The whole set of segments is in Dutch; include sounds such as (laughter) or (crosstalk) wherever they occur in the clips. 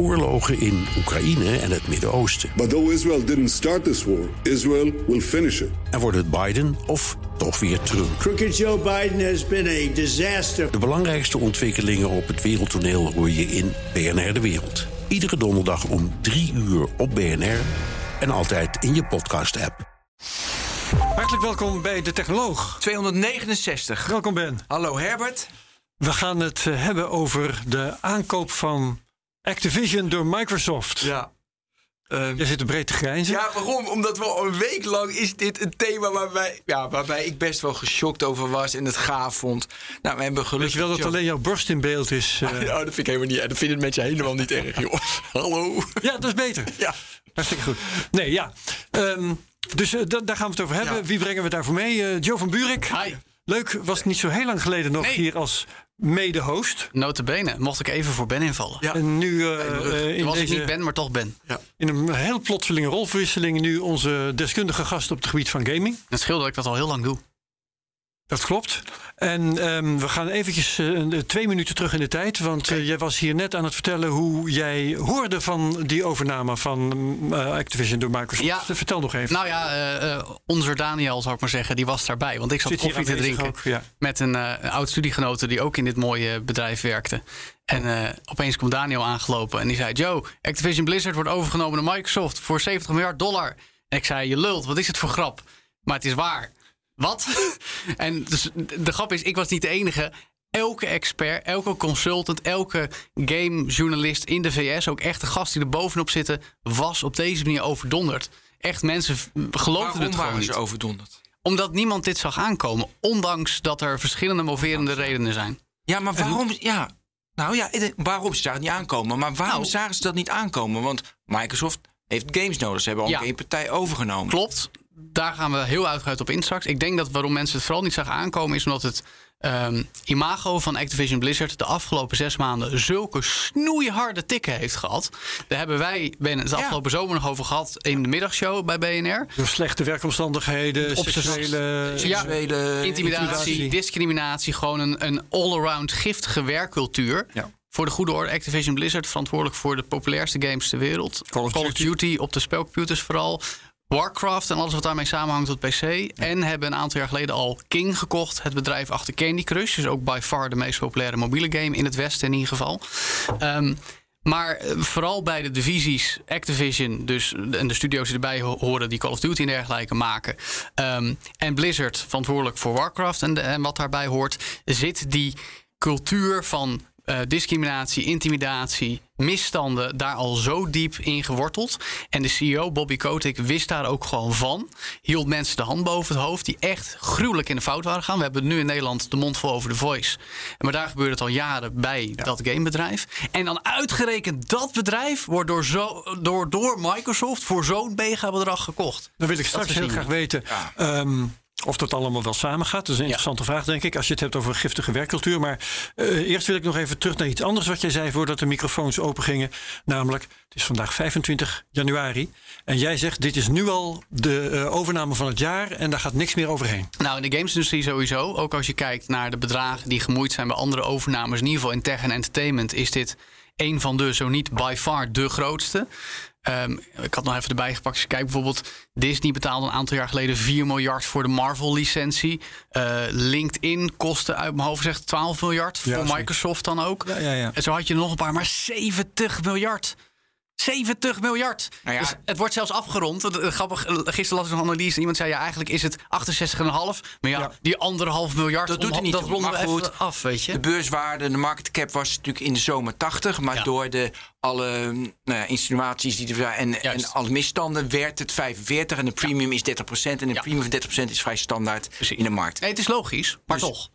oorlogen in Oekraïne en het Midden-Oosten. But though Israel didn't start this war, Israel will finish it. En wordt het Biden of toch weer Trump? Crooked Joe Biden has been a disaster. De belangrijkste ontwikkelingen op het wereldtoneel hoor je in BNR De Wereld. Iedere donderdag om 3 uur op BNR en altijd in je podcast-app. Hartelijk welkom bij De Technoloog. 269. Welkom Ben. Hallo Herbert. We gaan het eh, hebben over de aankoop van Activision door Microsoft. Ja. Um, Jij zit er breed te grijnzen. Ja, waarom? Omdat we al een week lang is dit een thema waarbij, ja, waarbij ik best wel geschokt over was en het gaaf vond. Nou, we hebben gelukkig... Weet je wel dat alleen jouw borst in beeld is? Uh... (laughs) Oh, dat vind ik helemaal niet. Dat vinden mensen helemaal niet erg, joh. (laughs) Hallo. Ja, dat is beter. Ja. Hartstikke goed. Nee, ja. Um, dus uh, daar gaan we het over hebben. Ja. Wie brengen we daarvoor mee? Uh, Joe van Buurik. Hi. Leuk, was niet zo heel lang geleden nog nee. hier als mede-host. Notabene, mocht ik even voor Ben invallen. Ja. En nu uh, in was deze, ik niet Ben, maar toch Ben. Ja. In een heel plotselinge rolverwisseling nu onze deskundige gast op het gebied van gaming. Het scheelt dat ik dat al heel lang doe. Dat klopt. En um, we gaan eventjes uh, twee minuten terug in de tijd. Want uh, jij was hier net aan het vertellen hoe jij hoorde van die overname van uh, Activision door Microsoft. Ja, Vertel nog even. Nou ja, onze Daniel zou ik maar zeggen, die was daarbij. Want ik zat Zit koffie te drinken ook, ja. met een oud studiegenote die ook in dit mooie bedrijf werkte. En opeens komt Daniel aangelopen en die zei... Joe, Activision Blizzard wordt overgenomen door Microsoft voor 70 miljard dollar. En ik zei, je lult, wat is het voor grap? Maar het is waar. Wat? (laughs) en dus de grap is, ik was niet de enige. Elke expert, elke consultant, elke gamejournalist in de VS, ook echt de gasten die er bovenop zitten, was op deze manier overdonderd. Echt, mensen geloofden Waarom het gewoon niet. overdonderd? Omdat niemand dit zag aankomen, ondanks dat er verschillende moverende redenen zijn. Ja, maar waarom... Ja, nou ja, waarom ze het niet aankomen? Maar waarom Nou. zagen ze dat niet aankomen? Want Microsoft heeft games nodig. Ze hebben al Ja. een partij overgenomen. Klopt. Daar gaan we heel uitgebreid op in straks. Ik denk dat waarom mensen het vooral niet zagen aankomen... is omdat het ehm, imago van Activision Blizzard... de afgelopen zes maanden zulke snoeiharde tikken heeft gehad. Daar hebben wij Ben, het Ja. afgelopen zomer nog over gehad... in de middagshow bij BNR. Door slechte werkomstandigheden, seksuele... Seksuele Intimidatie, intimidatie. discriminatie. Gewoon een, een all-around giftige werkcultuur. Ja. Voor de goede orde, Activision Blizzard verantwoordelijk voor de populairste games ter wereld. Call of Duty. Duty op de spelcomputers vooral. Warcraft en alles wat daarmee samenhangt op PC. En hebben een aantal jaar geleden al King gekocht. Het bedrijf achter Candy Crush. Dus ook by far de meest populaire mobiele game in het Westen in ieder geval. Ehm, maar eh, vooral bij de divisies Activision, dus en de studio's die erbij ho- horen, die Call of Duty en dergelijke maken. ehm, en Blizzard, verantwoordelijk voor Warcraft en wat daarbij hoort, zit die cultuur van eh, discriminatie, intimidatie, misstanden daar al zo diep in geworteld. En de CEO, Bobby Kotick, wist daar ook gewoon van. Hield mensen de hand boven het hoofd die echt gruwelijk in de fout waren gegaan. We hebben nu in Nederland de mond vol over de voice. Maar daar gebeurt het al jaren bij dat gamebedrijf. En dan uitgerekend dat bedrijf wordt door, zo, door, door Microsoft voor zo'n mega bedrag gekocht. Dan wil ik straks heel graag weten ehm, of dat allemaal wel samengaat. Dat is een interessante vraag, denk ik, als je het hebt over een giftige werkcultuur. Maar eh, eerst wil ik nog even terug naar iets anders wat jij zei voordat de microfoons open gingen. Namelijk, het is vandaag 25 januari. En jij zegt, dit is nu al de eh, overname van het jaar en daar gaat niks meer overheen. Nou, in de gamesindustrie sowieso. Ook als je kijkt naar de bedragen die gemoeid zijn bij andere overnames. In ieder geval in tech en entertainment is dit een van de, zo niet by far, de grootste. Ehm, ik had nog even erbij gepakt. Als je kijkt bijvoorbeeld, Disney betaalde een aantal jaar geleden 4 miljard voor de Marvel-licentie. Eh, LinkedIn kostte uit mijn hoofd gezegd 12 miljard. Ja, voor. Microsoft dan ook. Ja, ja, ja. En zo had je nog een paar, maar 70 miljard. 70 miljard. Nou ja. Dus het wordt zelfs afgerond. Het Grappig, eh, gisteren las ik nog een analyse. Iemand zei ja, eigenlijk is het 68,5. Maar ja, Ja. die anderhalf miljard, Dat doet om- er niet dat ronden we goed, af, weet je. De beurswaarde, de market cap was natuurlijk in de zomer 80. Maar Ja. door de, alle nou ja, insinuaties die er waren en, Juist. en alle misstanden werd het 45. En de premium is 30%. En de Ja. premium van 30% is vrij standaard in de markt. Nee, het is logisch, maar Dus- toch.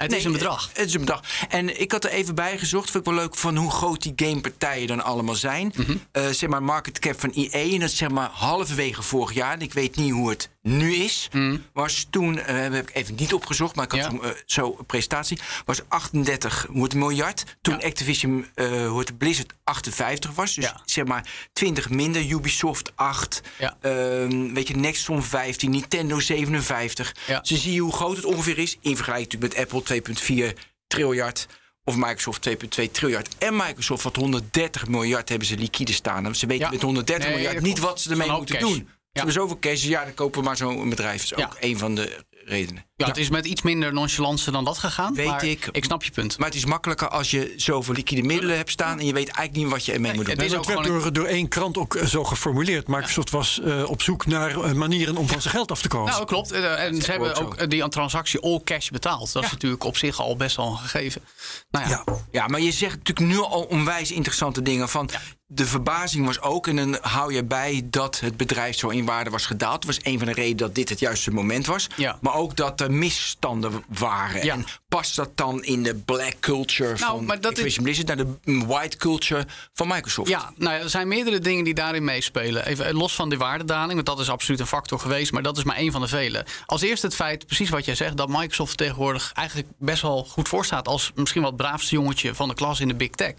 Het Nee, is een bedrag. Het is een bedrag. En ik had er even bij gezocht. Vind ik wel leuk van hoe groot die gamepartijen dan allemaal zijn. Mhm. Eh, zeg maar market cap van EA. En dat is zeg maar halverwege vorig jaar. En ik weet niet hoe het nu is. Was toen, eh heb ik even niet opgezocht. Maar ik had. Ja. eh, zo een presentatie. Was 38 hoe het miljard. Toen Ja. Activision, hoe het Blizzard 58 was. Dus Ja. zeg maar 20 minder. Ubisoft 8. Ja. Ehm, weet je, Nexon 15. Nintendo 57. Ja. Ze zie je hoe groot het ongeveer is. In vergelijking met Apple 2,4 triljard. of Microsoft 2,2 triljard. En Microsoft wat 130 miljard hebben ze liquide staan. Ze weten met 130 Nee, miljard niet wat ze ermee moeten cash. doen. Ze hebben zoveel cash, ja, dan kopen we maar zo'n bedrijf. Dat is ook een van de redenen. Ja, het is met iets minder nonchalance dan dat gegaan. Weet maar ik. Ik snap je punt. Maar het is makkelijker als je zoveel liquide middelen hebt staan... en je weet eigenlijk niet wat je ermee moet doen. het is dat ook werd gewoon door, door één krant ook eh, zo geformuleerd. Microsoft was eh, op zoek naar eh, manieren om van zijn geld af te komen. Nou, klopt. En ze hebben ook ook eh, die transactie all cash betaald. Dat is natuurlijk op zich al best wel een gegeven. Nou ja, ja. Ja, maar je zegt natuurlijk nu al onwijs interessante dingen. Van de verbazing was ook, en dan hou je bij dat het bedrijf zo in waarde was gedaald. Dat was een van de redenen dat dit het juiste moment was. Ja. Maar ook dat er misstanden waren. Ja. En past dat dan in de black culture Nou, van maar dat is- Activision Blizzard naar de white culture van Microsoft? Ja, nou ja, er zijn meerdere dingen die daarin meespelen. Even eh, los van die waardedaling, want dat is absoluut een factor geweest, maar dat is maar één van de vele. Als eerste het feit, precies wat jij zegt, dat Microsoft tegenwoordig eigenlijk best wel goed voor staat als misschien wat braafste jongetje van de klas in de big tech.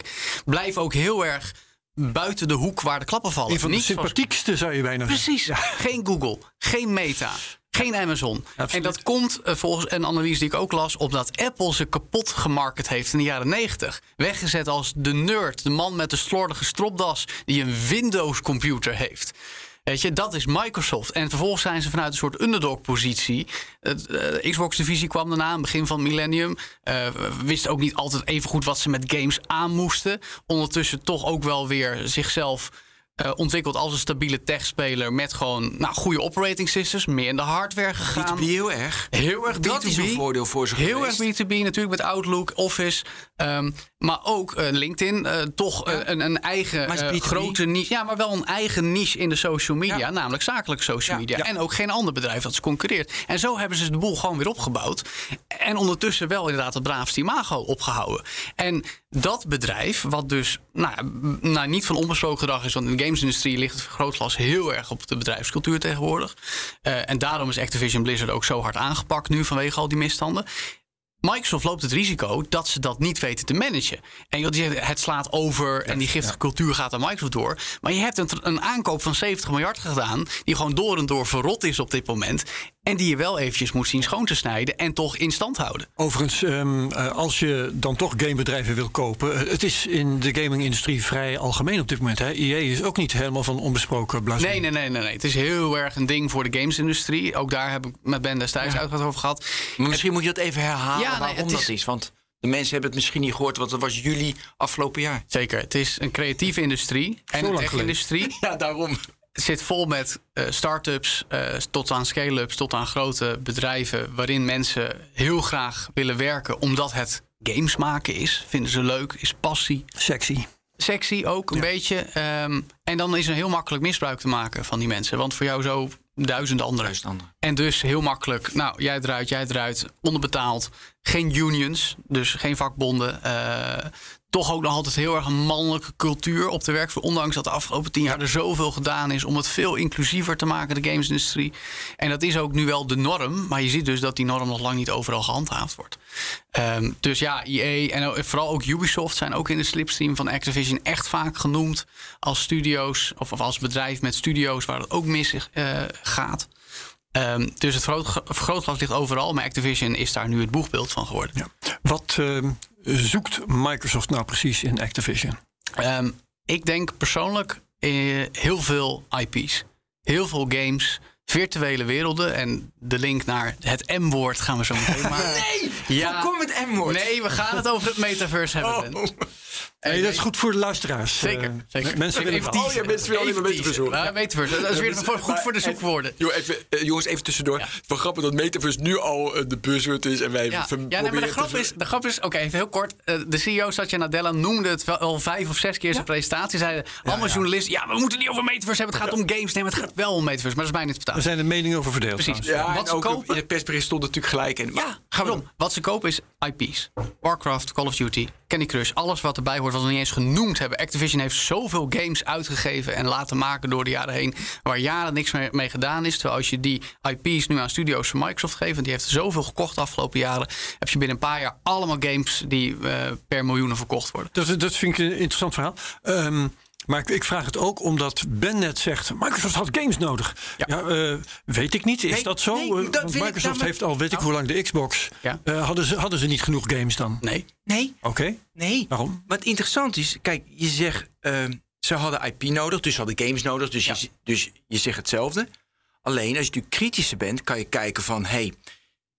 Blijf ook heel erg buiten de hoek waar de klappen vallen. Een van de sympathiekste zou je bijna zeggen. Precies. Geen Google, geen Meta, geen Amazon. absoluut. En dat komt eh, volgens een analyse die ik ook las... omdat Apple ze kapot gemarket heeft in de jaren 90. Weggezet als de nerd, de man met de slordige stropdas... die een Windows-computer heeft. Weet je, dat is Microsoft. En vervolgens zijn ze vanuit een soort underdog-positie. Het, eh, Xbox-divisie kwam daarna, aan begin van het millennium. We wisten ook niet altijd even goed wat ze met games aan moesten. Ondertussen toch ook wel weer zichzelf eh, ontwikkeld als een stabiele techspeler... met gewoon nou, goede operating systems, meer in de hardware gegaan. B2B heel erg. Heel erg B2B. Dat is een voordeel voor ze Heel geweest. erg B2B natuurlijk met Outlook, Office. ehm, maar ook eh, LinkedIn. eh, toch een, een eigen Maar is B2B? grote niche. Ja, maar wel een eigen niche in de social media. Ja. Namelijk zakelijke social media. ja. En ook geen ander bedrijf dat ze concurreert. En zo hebben ze de boel gewoon weer opgebouwd. En ondertussen wel inderdaad het braafste imago opgehouden. En dat bedrijf, wat dus nou, nou, niet van onbesproken gedrag is... want de gamesindustrie ligt het vergrootglas heel erg op de bedrijfscultuur tegenwoordig. Eh, en daarom is Activision Blizzard ook zo hard aangepakt nu vanwege al die misstanden. Microsoft loopt het risico dat ze dat niet weten te managen. En je die zegt, het slaat over en die giftige cultuur gaat aan Microsoft door. Maar je hebt een, een aankoop van 70 miljard gedaan... die gewoon door en door verrot is op dit moment... en die je wel eventjes moet zien schoon te snijden... en toch in stand houden. Overigens, ehm, eh, als je dan toch gamebedrijven wil kopen... eh, het is in de gamingindustrie vrij algemeen op dit moment. Hè? EA is ook niet helemaal van onbesproken blazen. Nee, nee, nee, nee, nee. Het is heel erg een ding voor de gamesindustrie. Ook daar heb ik met Ben destijds uitgebreid over gehad. Maar misschien moet je dat even herhalen Ja, nee, waarom het dat is- is. Want de mensen hebben het misschien niet gehoord, want dat was juli afgelopen jaar. Zeker. Het is een creatieve industrie. En lang tech-industrie (laughs) Ja, daarom. Zit vol met eh start-ups, eh, tot aan scale-ups, tot aan grote bedrijven. waarin mensen heel graag willen werken omdat het games maken is. Vinden ze leuk, is passie. Sexy. Sexy ook een beetje. Ehm, en dan is er heel makkelijk misbruik te maken van die mensen. Want voor jou zo duizenden anderen. Duizend anderen. En dus heel makkelijk, nou, jij eruit, jij eruit, onderbetaald. Geen unions, dus geen vakbonden. Eh, toch ook nog altijd heel erg een mannelijke cultuur op de werkvloer. Ondanks dat de afgelopen tien jaar er zoveel gedaan is om het veel inclusiever te maken, de gamesindustrie. En dat is ook nu wel de norm. Maar je ziet dus dat die norm nog lang niet overal gehandhaafd wordt. Ehm, dus ja, EA en vooral ook Ubisoft zijn ook in de slipstream van Activision echt vaak genoemd als studio's of, of als bedrijf met studio's waar het ook mis eh, gaat. Ehm, dus het vergroot- vergrootglas ligt overal, maar Activision is daar nu het boegbeeld van geworden. Ja. Wat ehm, zoekt Microsoft nou precies in Activision? Ehm, ik denk persoonlijk eh, heel veel IP's. Heel veel games, virtuele werelden. En de link naar het M-woord gaan we zo meteen (laughs) maken. Nee, Ja. voorkom het M-woord. Nee, we gaan het over het metaverse hebben. Ben. Nee, dat is goed voor de luisteraars. Zeker, Eh, zeker. Mensen willen Even Oh, ja, mensen willen alleen maar Even metaverse horen. Ja, metaverse. Dat is weer voor- goed voor de zoekwoorden. Even, eh, jongens, even tussendoor. Is wel grappig dat Metaverse nu al eh, de buzzword is. En wij Ja, ja nee, maar de grap is, de grap is oké, even heel kort. De CEO Satya Nadella noemde het wel al vijf of zes keer in zijn presentatie. Zeiden allemaal journalisten, ja, we moeten niet over metaverse hebben. Het gaat om games. Nee, maar het gaat wel om metaverse. Maar dat is bijna niet te Er zijn de meningen over verdeeld. Precies. Ja, Wat en ze ook kopen- in het persbericht stond het natuurlijk gelijk. En, Ja, gaan we Wat ze kopen is IP's. Warcraft, Call of Duty, Candy Crush. Alles wat erbij hoort, wat we niet eens genoemd hebben. Activision heeft zoveel games uitgegeven en laten maken door de jaren heen. Waar jaren niks meer mee gedaan is. Terwijl als je die IP's nu aan studio's van Microsoft geeft. Want die heeft zoveel gekocht de afgelopen jaren. Heb je binnen een paar jaar allemaal games die eh, per miljoenen verkocht worden. Dat, dat vind ik een interessant verhaal. Ehm, Maar ik, ik vraag het ook omdat Ben net zegt... Microsoft had games nodig. Ja, eh, weet ik niet. Is Nee, dat zo? nee, Eh, dat want Microsoft namelijk- heeft al weet ik hoe lang de Xbox. Ja. Eh, hadden, ze, hadden ze niet genoeg games dan? Nee. Nee, Oké, nee. waarom? Wat interessant is, kijk, je zegt ehm, ze hadden IP nodig, dus ze hadden games nodig, dus, Ja. je, dus je zegt hetzelfde. Alleen als je natuurlijk kritischer bent, kan je kijken van, hé, hey,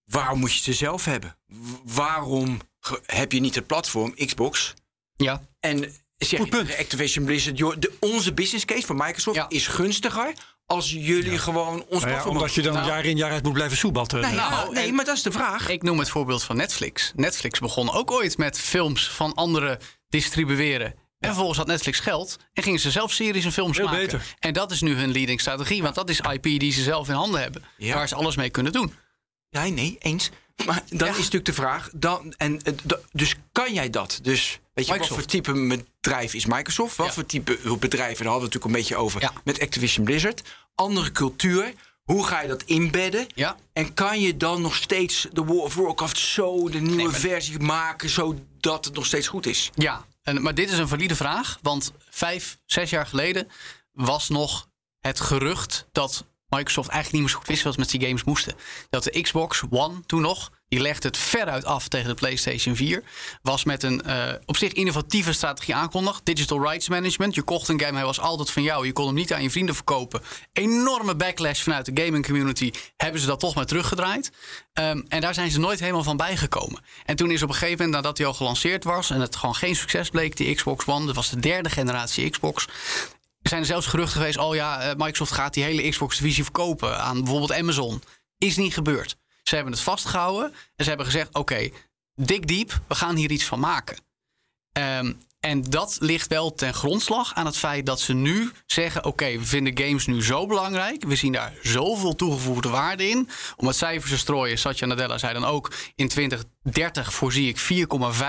waarom moet je ze zelf hebben? W- waarom heb je niet het platform Xbox? Ja. En zeg Goed je punt. tegen Activision Blizzard, joh, de, onze business case van Microsoft Ja. is gunstiger als jullie gewoon ons Nou ja, omdat je dan Nou. jaar in jaar uit moet blijven soebatten. Nou ja, Nou, nee, maar dat is de vraag. Ik noem het voorbeeld van Netflix. Netflix begon ook ooit met films van anderen distribueren. En vervolgens had Netflix geld en gingen ze zelf series en films Veel maken. beter. En dat is nu hun leading strategie, want dat is IP die ze zelf in handen hebben. Ja. Waar ze alles mee kunnen doen. Ja, nee, eens. Maar dan is natuurlijk de vraag, dan, en, eh, dus kan jij dat? Dus weet je, wat voor type bedrijf is Microsoft? Wat Ja. voor type bedrijf, en daar hadden we het natuurlijk een beetje over Ja. met Activision Blizzard. Andere cultuur, hoe ga je dat inbedden? Ja. En kan je dan nog steeds de War of Warcraft zo, de nieuwe maar- versie maken, zodat het nog steeds goed is? Ja, en, maar dit is een valide vraag. Want vijf, zes jaar geleden was nog het gerucht dat Microsoft eigenlijk niet meer zo goed wist wat ze met die games moesten. Dat de Xbox One toen nog, die legde het veruit af tegen de PlayStation 4. Was met een eh, op zich innovatieve strategie aankondigd. Digital rights management. Je kocht een game, hij was altijd van jou. Je kon hem niet aan je vrienden verkopen. Enorme backlash vanuit de gaming community. Hebben ze dat toch maar teruggedraaid. Ehm, en daar zijn ze nooit helemaal van bijgekomen. En toen is op een gegeven moment, nadat hij al gelanceerd was... en het gewoon geen succes bleek, die Xbox One... dat was de derde generatie Xbox... zijn er zelfs geruchten geweest... oh ja, eh, Microsoft gaat die hele Xbox-divisie verkopen... aan bijvoorbeeld Amazon. Is niet gebeurd. Ze hebben het vastgehouden en ze hebben gezegd... oké, dik diep, we gaan hier iets van maken. Ehm, en dat ligt wel ten grondslag aan het feit dat ze nu zeggen: oké, we vinden games nu zo belangrijk. We zien daar zoveel toegevoegde waarde in. Om het cijfers te strooien, Satya Nadella zei dan ook: in 2030 voorzie ik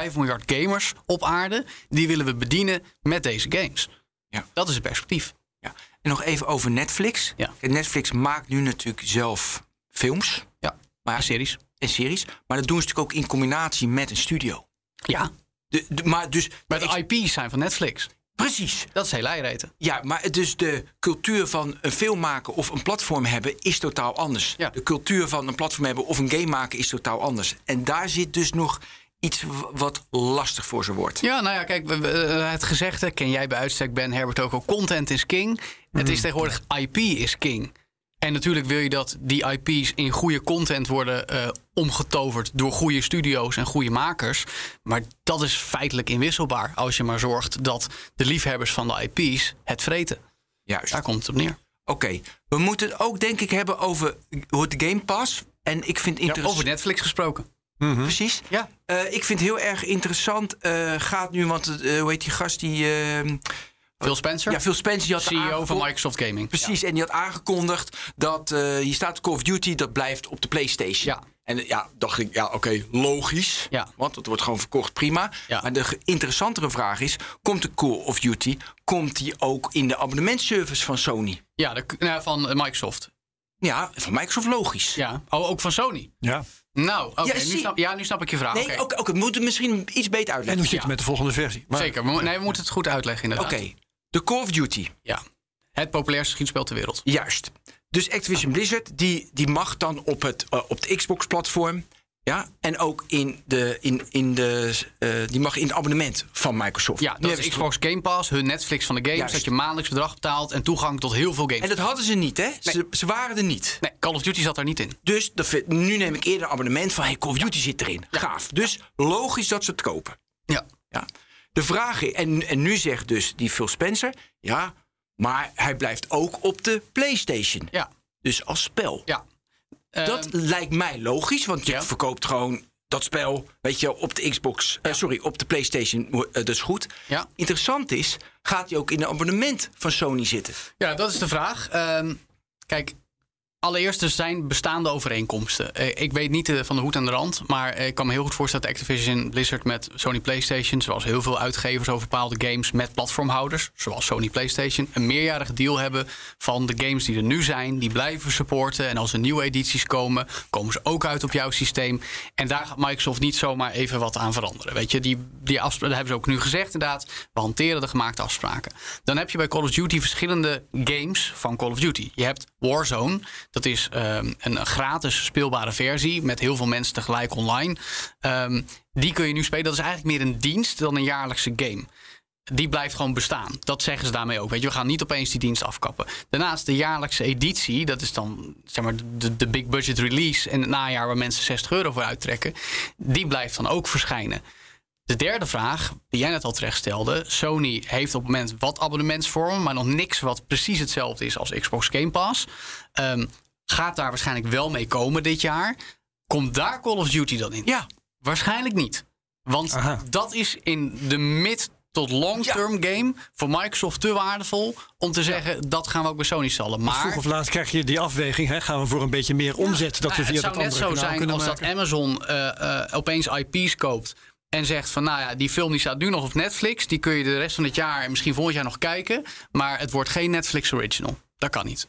4,5 miljard gamers op aarde. Die willen we bedienen met deze games. Ja. Dat is het perspectief. Ja. En nog even over Netflix. Ja. Netflix maakt nu natuurlijk zelf films Ja, Maar- maar series. en series, maar dat doen ze natuurlijk ook in combinatie met een studio. Ja, De, de- maar dus, maar de IP's zijn van Netflix. precies. Dat is heel eieren. Ja, maar dus de cultuur van een film maken of een platform hebben is totaal anders. Ja. De cultuur van een platform hebben of een game maken is totaal anders. En daar zit dus nog iets wat lastig voor ze wordt. Ja, nou ja, kijk, eh, het gezegde ken jij bij uitstek, Ben Herbert ook al. Content is king. Het is tegenwoordig IP is king. En natuurlijk wil je dat die IP's in goede content worden eh, omgetoverd door goede studio's en goede makers. Maar dat is feitelijk inwisselbaar als je maar zorgt dat de liefhebbers van de IP's het vreten. Juist. Daar komt het op neer. Oké, we moeten het ook denk ik hebben over hoe het Game Pass. En ik vind Ja, interessant. over Netflix gesproken. Precies. Ja. Eh, ik vind heel erg interessant. eh, gaat nu, want eh, hoe heet die gast die. eh, Phil Spencer, ja, Phil Spencer die had CEO van Microsoft Gaming. Precies, en die had aangekondigd dat eh hier staat Call of Duty, dat blijft op de PlayStation. Ja. En ja, dacht ik, ja, oké, logisch. Ja. Want het wordt gewoon verkocht, prima. Ja. Maar de interessantere vraag is: komt de Call of Duty, komt die ook in de abonnementservice van Sony? Ja, de, nou, van Microsoft. Ja, van Microsoft logisch. Ja. Oh, ook van Sony. Ja. Nou, oké, Ja, nu, ja, nu snap ik je vraag. Nee, Oké. oké, oké, we moeten het misschien iets beter En uitleggen. hoe zit het Ja. met de volgende versie? Maar, Zeker. We, nee, we moeten het goed uitleggen inderdaad. Oké, de Call of Duty. Ja. Het populairste schietspel ter wereld. Juist. Dus Activision Blizzard, die, die mag dan op, het, eh, op de Xbox-platform. Ja, en ook in de, in, in de, eh, die mag in het abonnement van Microsoft. Ja, dat hebben is Xbox Game Pass, hun Netflix van de games. Juist. Dat je maandelijks bedrag betaalt en toegang tot heel veel games. En dat hadden ze niet, hè? Ze, ze waren er niet. Nee, Call of Duty zat daar niet in. Dus dat nu neem ik eerder een abonnement van... Hey, Call of Duty zit erin. Gaaf. Dus logisch dat ze het kopen. Ja. Ja. De vraag is... En, en nu zegt dus die Phil Spencer... Ja, maar hij blijft ook op de PlayStation. Ja. Dus als spel. Ja. Dat Ehm, lijkt mij logisch, want je ja. verkoopt gewoon dat spel, weet je, op de Xbox, eh, sorry, op de PlayStation, eh, dat is goed. Ja. Interessant is, gaat hij ook in een abonnement van Sony zitten? ja, dat is de vraag. Ehm, kijk, Allereerst, er zijn bestaande overeenkomsten. Eh, ik weet niet eh, van de hoed aan de rand, maar eh, ik kan me heel goed voorstellen dat Activision Blizzard met Sony PlayStation, zoals heel veel uitgevers over bepaalde games met platformhouders, zoals Sony PlayStation, een meerjarig deal hebben van de games die er nu zijn, die blijven supporten. En als er nieuwe edities komen, komen ze ook uit op jouw systeem. En daar gaat Microsoft niet zomaar even wat aan veranderen. Weet je, die, die afspraken hebben ze ook nu gezegd, inderdaad. We hanteren de gemaakte afspraken. Dan heb je bij Call of Duty verschillende games van Call of Duty. Je hebt Warzone. Dat is um, een gratis speelbare versie met heel veel mensen tegelijk online. Um, die kun je nu spelen. Dat is eigenlijk meer een dienst dan een jaarlijkse game. Die blijft gewoon bestaan. Dat zeggen ze daarmee ook. Weet je, we gaan niet opeens die dienst afkappen. Daarnaast de jaarlijkse editie, dat is dan zeg maar de, de big budget release en het najaar waar mensen 60 euro voor uittrekken, die blijft dan ook verschijnen. De derde vraag, die jij net al terecht stelde. Sony heeft op het moment wat abonnementsvormen, maar nog niks wat precies hetzelfde is als Xbox Game Pass. Um, gaat daar waarschijnlijk wel mee komen dit jaar. Komt daar Call of Duty dan in? Ja. Waarschijnlijk niet. Want Aha. dat is in de mid tot long-term game voor Microsoft te waardevol om te zeggen ja. dat gaan we ook bij Sony stallen. Maar vroeg of laat krijg je die afweging. Hè? Gaan we voor een beetje meer omzet dat we via het zou net zo zijn als maken. dat Amazon uh, uh, opeens IP's koopt en zegt van nou ja, die film die staat nu nog op Netflix. Die kun je de rest van het jaar en misschien volgend jaar nog kijken. Maar het wordt geen Netflix original. Dat kan niet.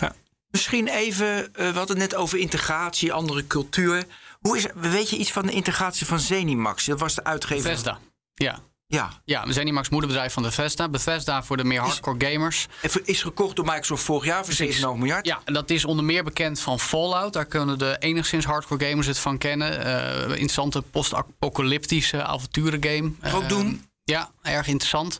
Ja. Misschien even, uh, we hadden het net over integratie, andere cultuur. Hoe is, weet je iets van de integratie van Zenimax? Dat was de uitgever. Bethesda, ja. Ja. Ja, Zenimax moederbedrijf van Bethesda. Bethesda voor de meer hardcore gamers. Is gekocht door Microsoft vorig jaar voor 7,5 miljard. Ja, dat is onder meer bekend van Fallout. Daar kunnen de enigszins hardcore gamers het van kennen. Uh, interessante post-apocalyptische avonturengame. Ook uh, doen? Ja, erg interessant.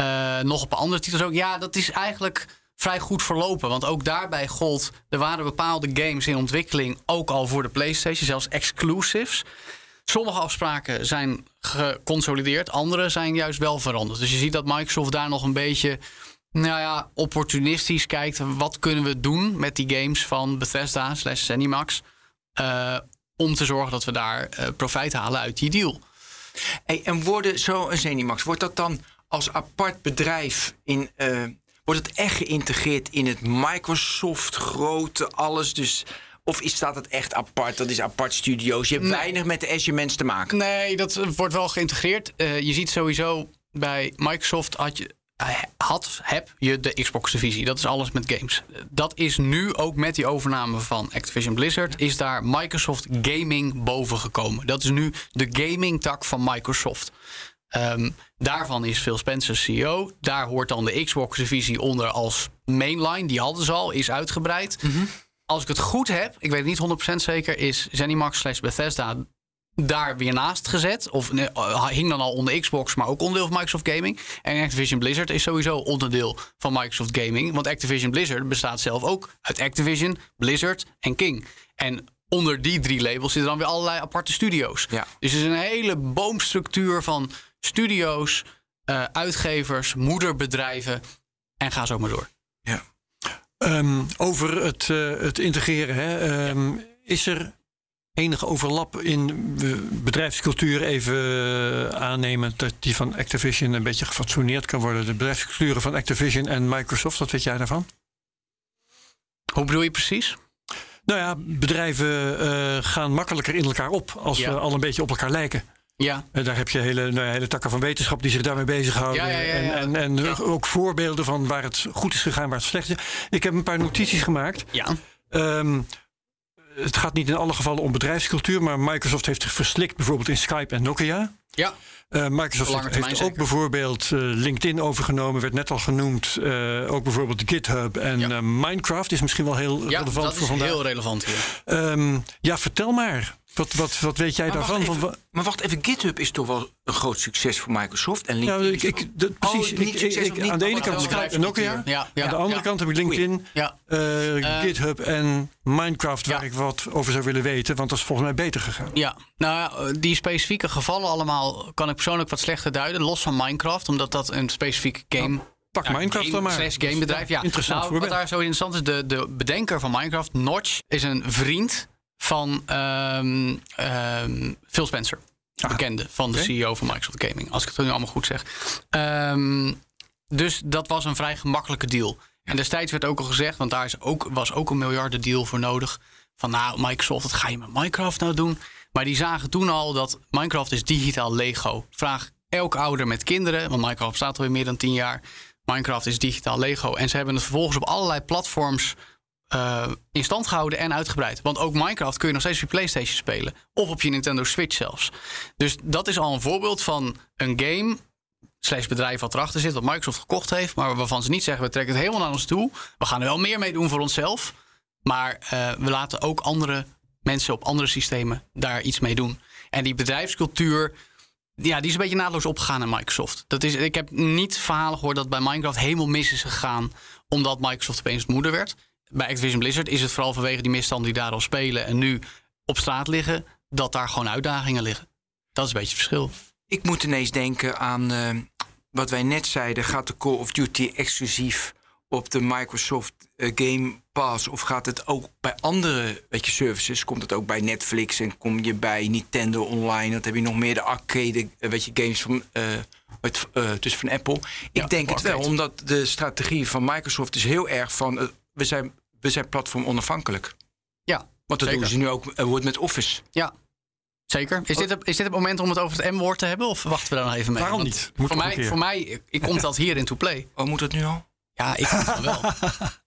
Uh, nog op andere titels ook. Ja, dat is eigenlijk vrij goed verlopen. Want ook daarbij gold, er waren bepaalde games in ontwikkeling, ook al voor de PlayStation, zelfs exclusives. Sommige afspraken zijn geconsolideerd, andere zijn juist wel veranderd. Dus je ziet dat Microsoft daar nog een beetje nou ja, opportunistisch kijkt. Wat kunnen we doen met die games van Bethesda slash Zenimax? Uh, om te zorgen dat we daar uh, profijt halen uit die deal. En worden zo een Zenimax, wordt dat dan als apart bedrijf in... Uh, wordt het echt geïntegreerd in het Microsoft grote alles? Dus of is, staat het echt apart? Dat is apart studio's. Je hebt nee. weinig met de Azure mensen te maken. Nee, dat wordt wel geïntegreerd. Uh, je ziet sowieso bij Microsoft had je, had, heb je de Xbox-divisie. Dat is alles met games. Dat is nu ook met die overname van Activision Blizzard... is daar Microsoft Gaming boven gekomen. Dat is nu de gaming-tak van Microsoft. Um, daarvan is Phil Spencer CEO. Daar hoort dan de Xbox-divisie onder als mainline. Die hadden ze al, is uitgebreid. Mm -hmm. Als ik het goed heb, ik weet het niet 100% zeker... is Zenimax slash Bethesda daar weer naast gezet. Of nee, hing dan al onder Xbox, maar ook onderdeel van Microsoft Gaming. En Activision Blizzard is sowieso onderdeel van Microsoft Gaming. Want Activision Blizzard bestaat zelf ook uit Activision, Blizzard en King. En onder die drie labels zitten dan weer allerlei aparte studio's. Ja. Dus er is een hele boomstructuur van studio's, uh, uitgevers, moederbedrijven en ga zo maar door. Ja. Um, over het, uh, het integreren, hè, um, ja. is er enige overlap in bedrijfscultuur even aannemen dat die van Activision een beetje gefatsoeneerd kan worden? De bedrijfsculturen van Activision en Microsoft, wat weet jij daarvan? Hoe bedoel je precies? Nou ja, bedrijven uh, gaan makkelijker in elkaar op als ja. we al een beetje op elkaar lijken. Ja. En daar heb je hele, nou, hele takken van wetenschap die zich daarmee bezighouden. Ja, ja, ja, ja. En, en, en ook voorbeelden van waar het goed is gegaan, waar het slecht is. Ik heb een paar notities gemaakt. Ja. Um, het gaat niet in alle gevallen om bedrijfscultuur, maar Microsoft heeft zich verslikt bijvoorbeeld in Skype en Nokia. Ja. Uh, Microsoft heeft, ook bijvoorbeeld uh, LinkedIn overgenomen, werd net al genoemd. Uh, ook bijvoorbeeld GitHub en ja. Minecraft is misschien wel heel ja, relevant dat voor is vandaag. heel relevant hier. Um, ja, vertel maar. Wat, wat, wat weet jij maar daarvan? Wacht even, maar wacht even, GitHub is toch wel een groot succes voor Microsoft en ja, LinkedIn. ik, ik, precies. Oh, ik, niet aan de ene kant Skype en Nokia. Ja, ja, aan de andere kant heb ik LinkedIn, uh, Uh, GitHub en Minecraft, waar ik wat over zou willen weten. Want dat is volgens mij beter gegaan. Ja, nou ja, die specifieke gevallen allemaal kan ik persoonlijk wat slechter duiden. Los van Minecraft, omdat dat een specifieke game... Pak ja, Minecraft game, dan maar. slash gamebedrijf, ja. Interessant nou. Wat daar zo interessant is, de, de bedenker van Minecraft, Notch, is een vriend van um, um, Phil Spencer. Ah, Bekende van de. CEO van Microsoft Gaming. Als ik het nu allemaal goed zeg. Um, dus dat was een vrij gemakkelijke deal. En destijds werd ook al gezegd, want daar is ook, was ook een miljardendeal voor nodig. Van nou, Microsoft, wat ga je met Minecraft nou doen? Maar die zagen toen al dat Minecraft is digitaal Lego. Vraag elk ouder met kinderen, want Minecraft bestaat alweer meer dan tien jaar. Minecraft is digitaal Lego. En ze hebben het vervolgens op allerlei platforms uh, in stand gehouden en uitgebreid. Want ook Minecraft kun je nog steeds op je PlayStation spelen. Of op je Nintendo Switch zelfs. Dus dat is al een voorbeeld van een game. Slash bedrijf wat erachter zit, wat Microsoft gekocht heeft. Maar waarvan ze niet zeggen: we trekken het helemaal naar ons toe. We gaan er wel meer mee doen voor onszelf. Maar uh, we laten ook andere mensen op andere systemen daar iets mee doen. En die bedrijfscultuur. Ja, die is een beetje naadloos opgegaan in Microsoft. Dat is, ik heb niet verhalen gehoord dat bij Minecraft helemaal mis is gegaan. omdat Microsoft opeens moeder werd bij Activision Blizzard is het vooral vanwege die misstanden die daar al spelen en nu op straat liggen, dat daar gewoon uitdagingen liggen. Dat is een beetje het verschil. Ik moet ineens denken aan uh, wat wij net zeiden. Gaat de Call of Duty exclusief op de Microsoft uh, Game Pass? Of gaat het ook bij andere weet je, services? Komt het ook bij Netflix en kom je bij Nintendo Online? Dat heb je nog meer de arcade uh, weet je, games van, het, dus van Apple. Ik denk het wel, omdat de strategie van Microsoft is heel erg van... we zijn we zijn platform onafhankelijk. Ja. Want dat doen ze nu ook uh, met Office. Ja. Zeker. Is, dit, het, is dit het moment om het over het M-woord te hebben? Of wachten we daar nog even mee? Waarom niet? voor, mij, voor mij, ik komt dat hier in to play. Oh, moet het nu al? Ja, ik vind het wel. (laughs)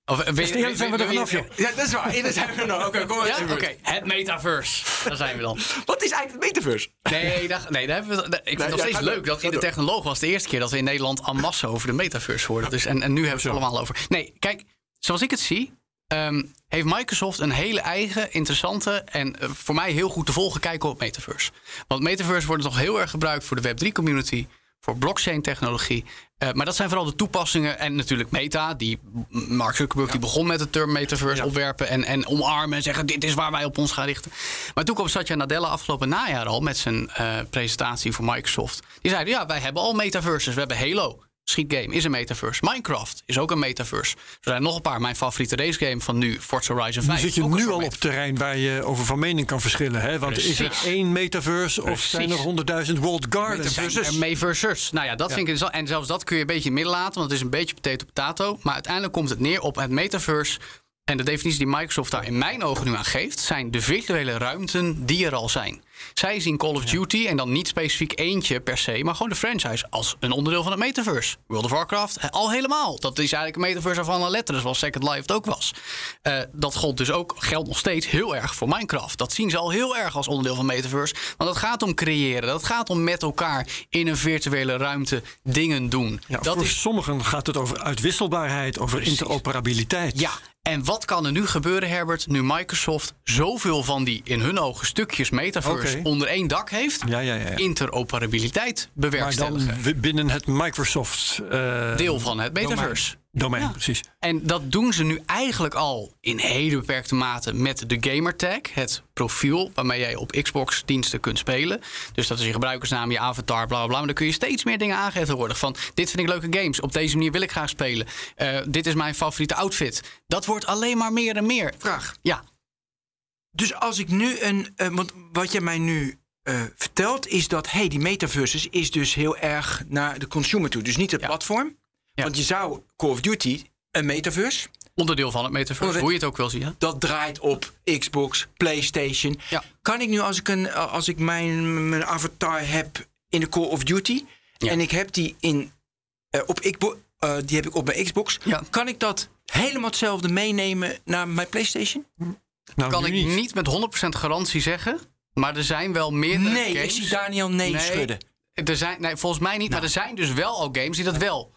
Of, eh, we, zijn we er vanaf, joh. Ja, dat is waar. Daar zijn we nog. Oké, kom maar. Ja? Oké, het metaverse. Daar zijn we dan. Wat is eigenlijk het metaverse? Nee, daar, nee daar hebben we, ik vind het nog steeds leuk dat in de technoloog was de eerste keer dat we in Nederland en masse over de metaverse hoorden. Dus, en, en nu hebben we het allemaal over. Nee, kijk, zoals ik het zie, Um, heeft Microsoft een hele eigen, interessante en uh, voor mij heel goed te volgen kijken op Metaverse. Want Metaverse wordt nog heel erg gebruikt voor de Web3-community, voor blockchain-technologie. Uh, maar dat zijn vooral de toepassingen en natuurlijk Meta, die Mark Zuckerberg die begon met de term Metaverse ja. opwerpen en, en omarmen en zeggen: dit is waar wij op ons gaan richten. Maar toen kwam Satya Nadella afgelopen najaar al met zijn uh, presentatie voor Microsoft. Die zeiden: ja, wij hebben al metaverses, we hebben Halo. Schietgame is een metaverse. Minecraft is ook een metaverse. Er zijn nog een paar. Mijn favoriete racegame van nu, Forza Horizon 5. Nu zit je nu al op terrein waar je over van mening kan verschillen. Hè? Want Precies. is er één metaverse Precies. of zijn er honderdduizend world gardens? Metaverses. Metaverses. Nou ja, dat ja. vind ik En zelfs dat kun je een beetje in midden laten, want het is een beetje potato potato. Maar uiteindelijk komt het neer op het metaverse en de definitie die Microsoft daar in mijn ogen nu aan geeft, zijn de virtuele ruimten die er al zijn. Zij zien Call of Duty en dan niet specifiek eentje per se, maar gewoon de franchise als een onderdeel van het metaverse. World of Warcraft al helemaal. Dat is eigenlijk een metaverse waarvan alle letters, zoals Second Life het ook was. Uh, dat gold dus ook, geldt nog steeds heel erg voor Minecraft. Dat zien ze al heel erg als onderdeel van metaverse. Want het gaat om creëren. Dat gaat om met elkaar in een virtuele ruimte dingen doen. Ja, dat voor is... sommigen gaat het over uitwisselbaarheid, over Precies. interoperabiliteit. Ja, en wat kan er nu gebeuren, Herbert, nu Microsoft zoveel van die in hun ogen stukjes metaverse okay. onder één dak heeft? Ja, ja, ja, Interoperabiliteit bewerkstelligen. Maar dan binnen het Microsoft uh, deel van het metaverse. Domein, ja. precies. En dat doen ze nu eigenlijk al in hele beperkte mate met de gamertag, het profiel waarmee jij op Xbox diensten kunt spelen. Dus dat is je gebruikersnaam, je avatar, bla bla bla. Maar dan kun je steeds meer dingen aangeven tegenwoordig. Van dit vind ik leuke games, op deze manier wil ik graag spelen. Uh, dit is mijn favoriete outfit. Dat wordt alleen maar meer en meer. Vraag. Ja. Dus als ik nu een. Uh, want wat jij mij nu uh, vertelt, is dat hey, die metaverses is dus heel erg naar de consumer toe. Dus niet het ja. platform. Ja. Want je zou Call of Duty, een metaverse. Onderdeel van het metaverse, Onderdeel, hoe je het ook wil zien. Dat draait op Xbox, PlayStation. Ja. Kan ik nu, als ik, een, als ik mijn, mijn avatar heb in de Call of Duty... Ja. en ik heb die in, uh, op Xbox, uh, die heb ik op mijn Xbox... kan ik dat helemaal hetzelfde meenemen naar mijn PlayStation? Nou, kan ik niet. niet met 100% garantie zeggen... Maar er zijn wel meerdere nee, games... Nee, ik zie Daniel nee, nee, schudden. Er zijn, nee, volgens mij niet, nou. maar er zijn dus wel al games die dat wel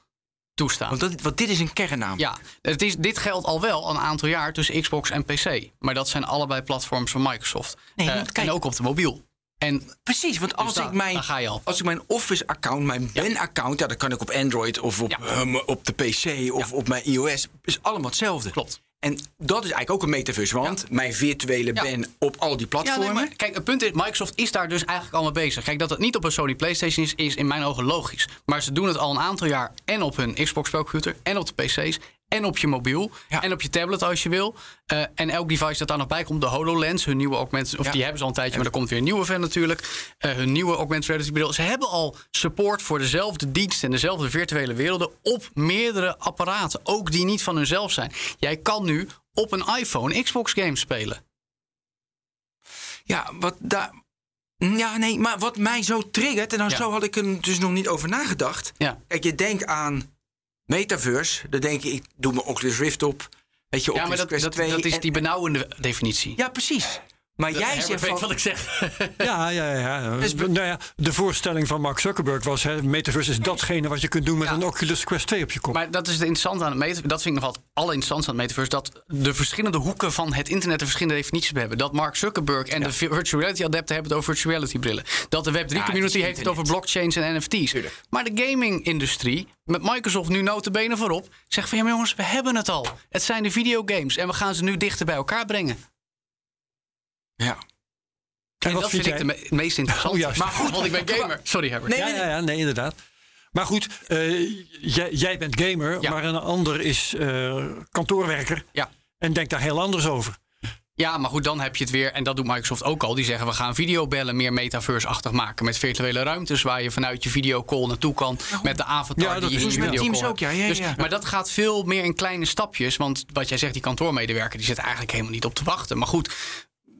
toestaan. Want, dat, want dit is een kernnaam. Ja, het is, dit geldt al wel een aantal jaar tussen Xbox en PC. Maar dat zijn allebei platforms van Microsoft. Nee, uh, en ook op de mobiel. En Precies, want als, dus ik mijn, als ik mijn Office-account, mijn ja. Ben-account... Ja, dan kan ik op Android of op, ja. op de PC of ja. op mijn iOS. is allemaal hetzelfde. Klopt. En dat is eigenlijk ook een metaverse, want ja. mijn virtuele ja. ben op al die platformen. Ja, nee, kijk, het punt is, Microsoft is daar dus eigenlijk al mee bezig. Kijk, dat het niet op een Sony PlayStation is, is in mijn ogen logisch. Maar ze doen het al een aantal jaar en op hun Xbox spelcomputer en op de PC's En op je mobiel. Ja. En op je tablet als je wil. Eh, en elk device dat daar nog bij komt, de HoloLens, hun nieuwe augmented... of Ja. die hebben ze al een tijdje, maar er komt weer een nieuwe van natuurlijk. Eh, hun nieuwe augmented reality bril. Ze hebben al support voor dezelfde diensten en dezelfde virtuele werelden... op meerdere apparaten, ook die niet van hunzelf zijn. Jij kan nu op een iPhone Xbox games spelen. Ja, wat daar. Ja, nee, maar wat mij zo triggert, en dan Ja. zo had ik er dus nog niet over nagedacht. Kijk, je denkt aan metaverse, dan denk je, ik doe mijn Oculus Rift op. Weet je, Ja, Oculus maar dat, Quest dat, 2. dat is en- die benauwende definitie. Ja, precies. Maar jij zegt van... wat ik zeg. (laughs) Ja, ja, ja. Dus- nou ja. De voorstelling van Mark Zuckerberg was: hè, metaverse is datgene wat je kunt doen met Ja. een Oculus Quest 2 op je kop. Maar dat is het interessante aan het metaverse. Dat vind ik nog altijd allerinteressantste aan het metaverse. Dat de verschillende hoeken van het internet de verschillende definities hebben. Dat Mark Zuckerberg en de virtual reality adepten hebben het over virtual reality brillen. Dat de Web3 Ja, het community heeft het over blockchains en NFT's. Maar de gaming-industrie, met Microsoft nu notabene voorop, zegt van ja maar jongens, we hebben het al. Het zijn de videogames en we gaan ze nu dichter bij elkaar brengen. Ja. En dat vind vind ik de me- meest interessante. Oh, juist. maar goed, want ik ben (laughs) gamer. Sorry Herbert. Nee, ja, nee, ja, ja, nee, inderdaad. Maar goed, eh, jij, jij bent gamer, Ja. maar een ander is eh, kantoorwerker Ja. en denkt daar heel anders over. Ja, maar goed, dan heb je het weer. En dat doet Microsoft ook al. Die zeggen we gaan videobellen meer metaverse-achtig maken. Met virtuele ruimtes waar je vanuit je videocall naartoe kan. Met de avatar Ja, die je in je met videocall Teams hebt. ook, ja, ja, Dus, ja. Maar dat gaat veel meer in kleine stapjes. Want wat jij zegt, die kantoormedewerker... die zit eigenlijk helemaal niet op te wachten. Maar goed,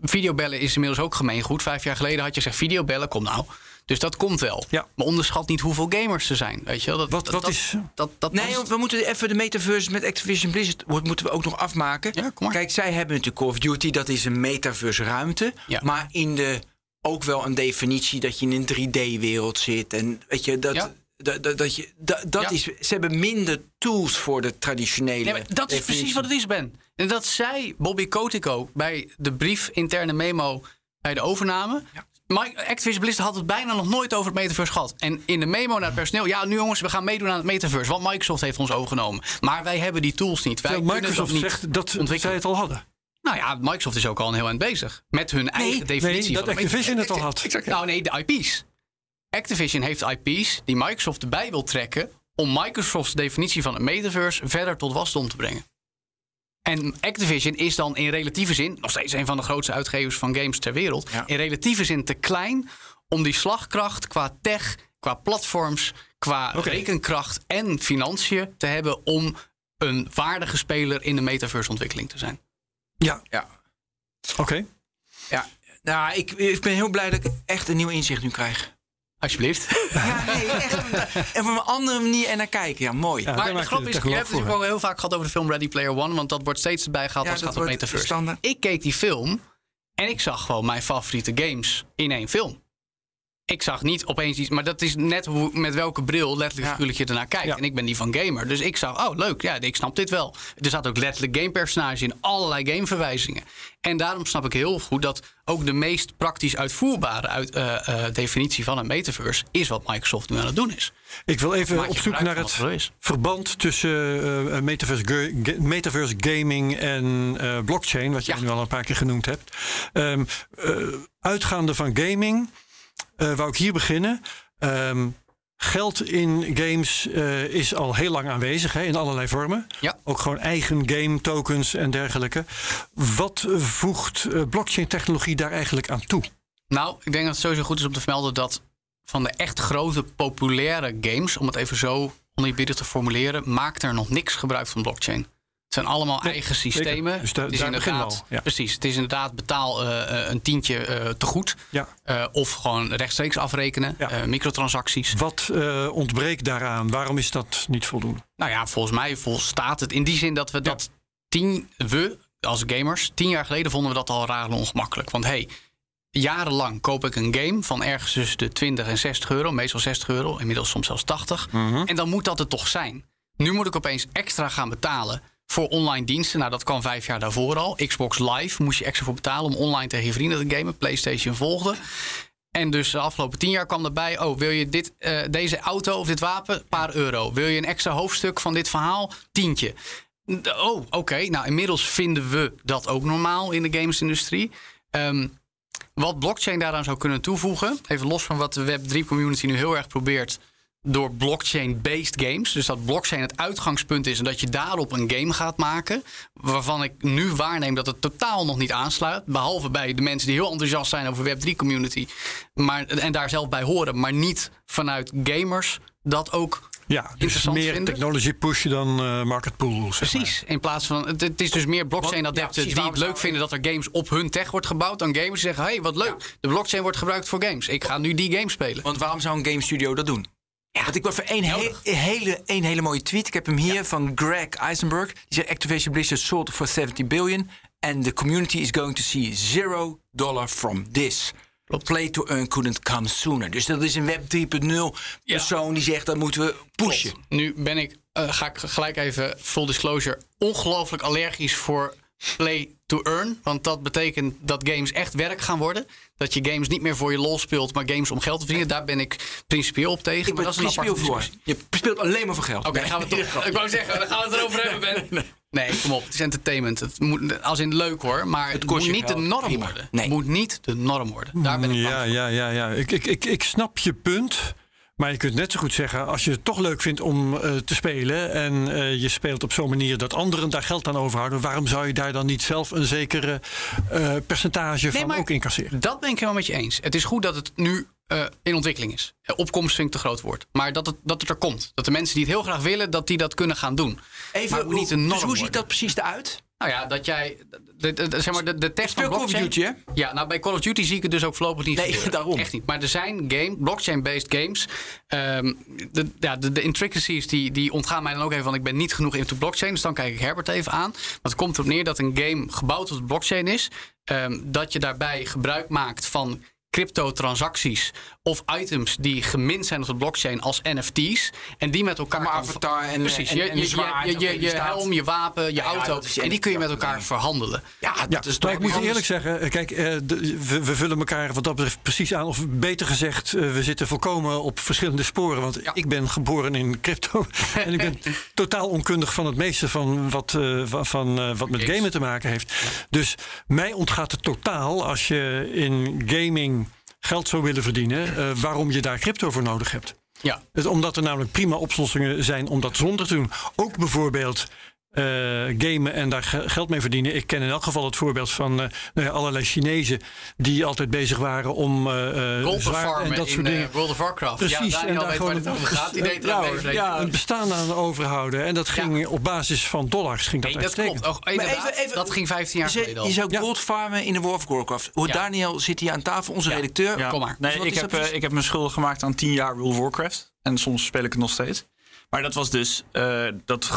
videobellen is inmiddels ook gemeengoed. Vijf jaar geleden had je gezegd videobellen, kom nou. Dus dat komt wel. Ja. Maar onderschat niet hoeveel gamers er zijn. Weet je wel? Dat, Wat- dat, wat dat- is- Dat, dat, Nee, want we moeten even de metaverse met Activision Blizzard moeten we ook nog afmaken. Ja, kom maar. Kijk, zij hebben natuurlijk Call of Duty, dat is een metaverse ruimte. Ja. Maar in de ook wel een definitie dat je in een 3D-wereld zit. En weet je, dat, Ja. Dat, dat, dat je, dat, dat Ja. is, ze hebben minder tools voor de traditionele. Nee, maar dat is precies wat het is, Ben. En dat zei Bobby Kotico bij de brief interne memo bij de overname. Mike, Activision Blizzard had het bijna nog nooit over het metaverse gehad. En in de memo naar het personeel... ja, nu jongens, we gaan meedoen aan het metaverse. Want Microsoft heeft ons overgenomen. Maar wij hebben die tools niet. Wij Terwijl Microsoft dat niet zegt dat ontwikkelen. zij het al hadden. Nou ja, Microsoft is ook al een heel eind bezig. Met hun eigen definitie Nee, dat van Activision het al had. nou nee, de IP's. Activision heeft IP's die Microsoft erbij wil trekken... om Microsoft's definitie van het metaverse verder tot wasdom te brengen. En Activision is dan in relatieve zin... nog steeds een van de grootste uitgevers van games ter wereld... Ja. in relatieve zin te klein om die slagkracht qua tech... qua platforms, qua rekenkracht en financiën te hebben... om een waardige speler in de metaverse ontwikkeling te zijn. Ja, Ja. oké. ja. Nou, ik, ik ben heel blij dat ik echt een nieuw inzicht nu krijg. Alsjeblieft. Ja, nee, echt. En op een andere manier er naar kijken. Ja, mooi. Ja, Maar de grap is, je hebt het natuurlijk ook heel vaak gehad over de film Ready Player One. Want dat wordt steeds erbij gehaald Ja, als het dat gaat om metaverse. Ik keek die film en ik zag gewoon mijn favoriete games in één film. Ik zag niet opeens iets, maar dat is net hoe, met welke bril letterlijk Ja. figuurlijk je ernaar kijkt. Ja. En ik ben die van gamer, dus ik zag, oh leuk, ja, ik snap dit wel. Er zat ook letterlijk gamepersonage in, allerlei gameverwijzingen. En daarom snap ik heel goed dat ook de meest praktisch uitvoerbare uit, eh, eh, definitie van een metaverse is wat Microsoft nu aan het doen is. Ik wil even op zoek naar het er verband tussen eh, metaverse, ga- metaverse gaming en blockchain, wat je Ja. nu al een paar keer genoemd hebt. Ehm, eh, uitgaande van gaming, eh wou ik hier beginnen. Ehm, geld in games eh, is al heel lang aanwezig hè, in allerlei vormen. Ja. Ook gewoon eigen game tokens en dergelijke. Wat voegt eh, blockchain technologie daar eigenlijk aan toe? Nou, ik denk dat het sowieso goed is om te vermelden dat van de echt grote populaire games, om het even zo oneerbiedig te formuleren, maakt er nog niks gebruik van blockchain. Het zijn allemaal Nee, eigen zeker. systemen. Dus Het is inderdaad, al, ja. Precies, het is inderdaad betaal eh, eh, een tientje eh, te goed. Ja. Of gewoon rechtstreeks afrekenen, Ja. microtransacties. Wat ontbreekt daaraan? Waarom is dat niet voldoende? Nou ja, volgens mij volstaat het in die zin dat we dat tien, we als gamers, tien jaar geleden vonden we dat al raar en ongemakkelijk. Want hey, jarenlang koop ik een game van ergens tussen de 20 en 60 euro, meestal 60 euro, inmiddels soms zelfs 80. En dan moet dat het toch zijn. Nu moet ik opeens extra gaan betalen voor online diensten. Nou, dat kwam vijf jaar daarvoor al. Xbox Live moest je extra voor betalen om online tegen je vrienden te gamen. PlayStation volgde. En dus de afgelopen tien jaar kwam erbij... oh, wil je dit, eh, deze auto of dit wapen? Paar euro. Wil je een extra hoofdstuk van dit verhaal? Tientje. Oh, oké. Nou, inmiddels vinden we dat ook normaal in de gamesindustrie. Ehm, wat blockchain daaraan zou kunnen toevoegen... even los van wat de Web3-community nu heel erg probeert... door blockchain-based games. Dus dat blockchain het uitgangspunt is en dat je daarop een game gaat maken. Waarvan ik nu waarneem dat het totaal nog niet aansluit. Behalve bij de mensen die heel enthousiast zijn over Web3-community. Maar, en daar zelf bij horen. Maar niet vanuit gamers dat ook Ja, dus interessant meer vinden. technology push dan eh, market pool. zeg maar. Precies. In plaats van. Het, het is dus meer blockchain ja, adepten die het leuk vinden dat er games op hun tech wordt gebouwd. Dan gamers die zeggen: hey, wat leuk. De blockchain wordt gebruikt voor games. Ik ga nu die game spelen. Want waarom zou een game studio dat doen? Want ik wil voor één he- hele, één hele mooie tweet. Ik heb hem hier van Greg Eisenberg. Die zegt Activision Blizzard sold for 70 billion. And the community is going to see zero dollar from this. Play to earn couldn't come sooner. Dus dat is een Web 3.0 persoon die zegt dat moeten we pushen. Nu ben ik, eh, ga ik gelijk even full disclosure, ongelooflijk allergisch voor play to earn. Want dat betekent dat games echt werk gaan worden. Dat je games niet meer voor je lol speelt, maar games om geld te verdienen. Daar ben ik principieel op tegen. Ik maar ben dat is een principieel voor. Je speelt alleen maar voor geld. Oké, gaan we het toch. Ik wou zeggen, dan gaan we het erover hebben, Ben. (laughs) Nee, kom op. Het is entertainment. Het moet, als in leuk hoor, maar het, kost moet niet de norm prima. worden. Nee. Het moet niet de norm worden. Daar ben ik bang Ja, ja, ja, ja. Ik, ik, ik, ik snap je punt. Maar je kunt net zo goed zeggen, als je het toch leuk vindt om eh, te spelen en eh, je speelt op zo'n manier dat anderen daar geld aan overhouden, waarom zou je daar dan niet zelf een zekere eh, percentage van maar- ook incasseren? Dat ben ik helemaal met je eens. Het is goed dat het nu eh, in ontwikkeling is. Opkomst vind ik te groot woord. Maar dat het, dat het er komt. Dat de mensen die het heel graag willen, dat die dat kunnen gaan doen. Even, moet niet hoe- een norm dus hoe ziet worden. dat precies eruit? Nou ja, dat jij. De, de, de- zeg maar, de, de tekst van Call of blockchain. Duty, hè? Ja, nou bij Call of Duty zie ik het dus ook voorlopig niet. Nee, gebeuren. (laughs) daarom. Echt niet. Maar er zijn game, blockchain-based games. Ehm, de, ja, de, de intricacies die, die ontgaan mij dan ook even. Want ik ben niet genoeg into blockchain. Dus dan kijk ik Herbert even aan. Want het komt erop neer dat een game gebouwd op de blockchain is. ehm, dat je daarbij gebruik maakt van crypto-transacties of items die gemint zijn op de blockchain als NFT's. En die met elkaar kan avatar en- Precies, en- je, en je, zwaard, je, helm, je wapen, je ja, auto. en die kun je met elkaar verhandelen. Ja, Ja, dat is maar ik moet anders. eerlijk zeggen, eh, kijk, eh, de- we, we vullen elkaar wat dat betreft precies aan. Of beter gezegd, eh, we zitten volkomen op verschillende sporen. Want ik ben geboren in crypto. (laughs) en ik ben totaal onkundig van het meeste van wat, eh, van, eh, wat met gamen te maken heeft. Dus mij ontgaat het totaal als je in gaming geld zou willen verdienen, eh, waarom je daar crypto voor nodig hebt. Ja. Het, omdat er namelijk prima oplossingen zijn om dat zonder te doen. Ook bijvoorbeeld gamen en daar ge- geld mee verdienen. Ik ken in elk geval het voorbeeld van eh, nou ja, allerlei Chinezen die altijd bezig waren om eh eh, zwaar en dat in soort eh, dingen. World of Warcraft. Precies, ja, Daniel daar weet waar gewoon het over gaat. Die deed er ja, een bestaan aan overhouden. En dat ging op basis van dollars. Ging dat, Nee, dat klopt. Oh, inderdaad, even- even- dat ging 15 jaar geleden al. je zou Ja. gold farmen in de World of Warcraft. Hoe Ja. Daniel zit hier aan tafel, onze redacteur. Ja. Kom maar. Nee, Dus ik heb, eh, ik heb me schuldig gemaakt aan 10 jaar World of Warcraft. En soms speel ik het nog steeds. Maar dat was dus. eh, dat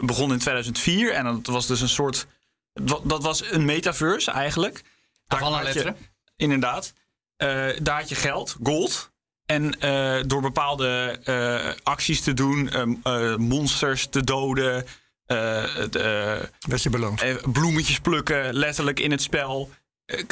begon in 2004. En dat was dus een soort. Dat was een metaverse eigenlijk. Daar Van een had je- letteren. Inderdaad. Eh, daar had je geld, gold. En eh, door bepaalde acties te doen, ehm, eh, monsters te doden, werd je beloond. bloemetjes plukken, letterlijk in het spel.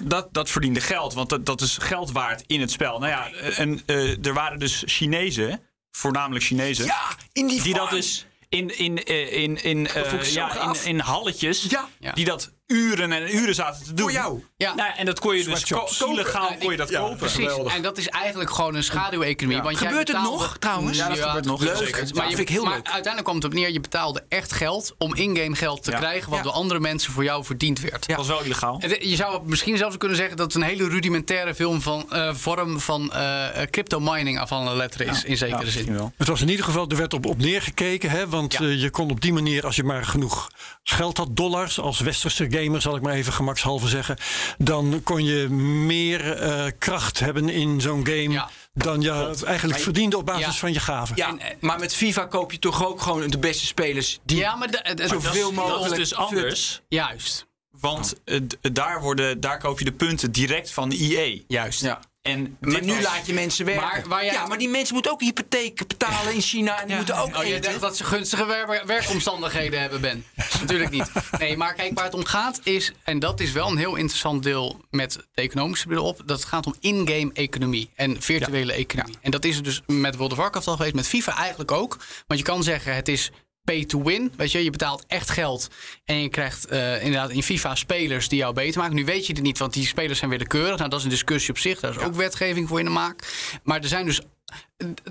Dat, dat verdiende geld, want dat, dat is geld waard in het spel. Nou ja, en er waren dus Chinezen, voornamelijk Chinezen, Ja, in die die dat farms. dus in, in, eh, in, in, eh, ja, in, in halletjes. Ja. die dat uren en uren zaten te doen. Voor jou. Ja. Nou, en dat kon je dus ko- illegaal kon je dat ja, kopen. Precies. En dat is eigenlijk gewoon een schaduweconomie. Want jij Gebeurt het nog, trouwens? Ja, dat gebeurt nog. Leuk. Zeker. Ja, Maar, je, vind ik heel maar leuk. uiteindelijk kwam het op neer, je betaalde echt geld om in-game geld te Ja. krijgen, wat Ja. door andere mensen voor jou verdiend werd. Dat was wel illegaal. Het- Je zou misschien zelfs kunnen zeggen dat het een hele rudimentaire film van, eh, vorm van eh, eh, crypto mining af van de letter is, in zekere Ja, zin. wel. Het was in ieder geval, er werd op, op neergekeken. Hè, want Ja. je kon op die manier, als je maar genoeg geld had, dollars, als westerse gamer zal ik maar even gemakshalve zeggen. Dan kon je meer eh, kracht hebben in zo'n game Ja. dan je eigenlijk verdiende op basis Ja. van je gaven. Ja, En, eh, maar met FIFA koop je toch ook gewoon de beste spelers die Ja, maar de- het- het- zoveel Dat is mogelijk. dus anders. Juist. Want eh, daar, worden, daar koop je de punten direct van de EA. Juist. Ja. En Maar nu was- laat je mensen werken. Maar jij- Ja, maar die mensen moeten ook hypotheek betalen in China. En die moeten ook Oh, je denkt dat ze gunstige wer- werkomstandigheden hebben, Ben. Natuurlijk niet. Nee, maar kijk, waar het om gaat is... en dat is wel een heel interessant deel met de economische bril op... dat het gaat om in-game economie en virtuele economie. En dat is het dus met World of Warcraft al geweest, met FIFA eigenlijk ook. Want je kan zeggen, het is pay to win. Weet je, je betaalt echt geld. En je krijgt eh, inderdaad in FIFA spelers die jou beter maken. Nu weet je het niet, want die spelers zijn willekeurig. Nou, dat is een discussie op zich. Daar is ook wetgeving voor in de maak. Maar er zijn dus.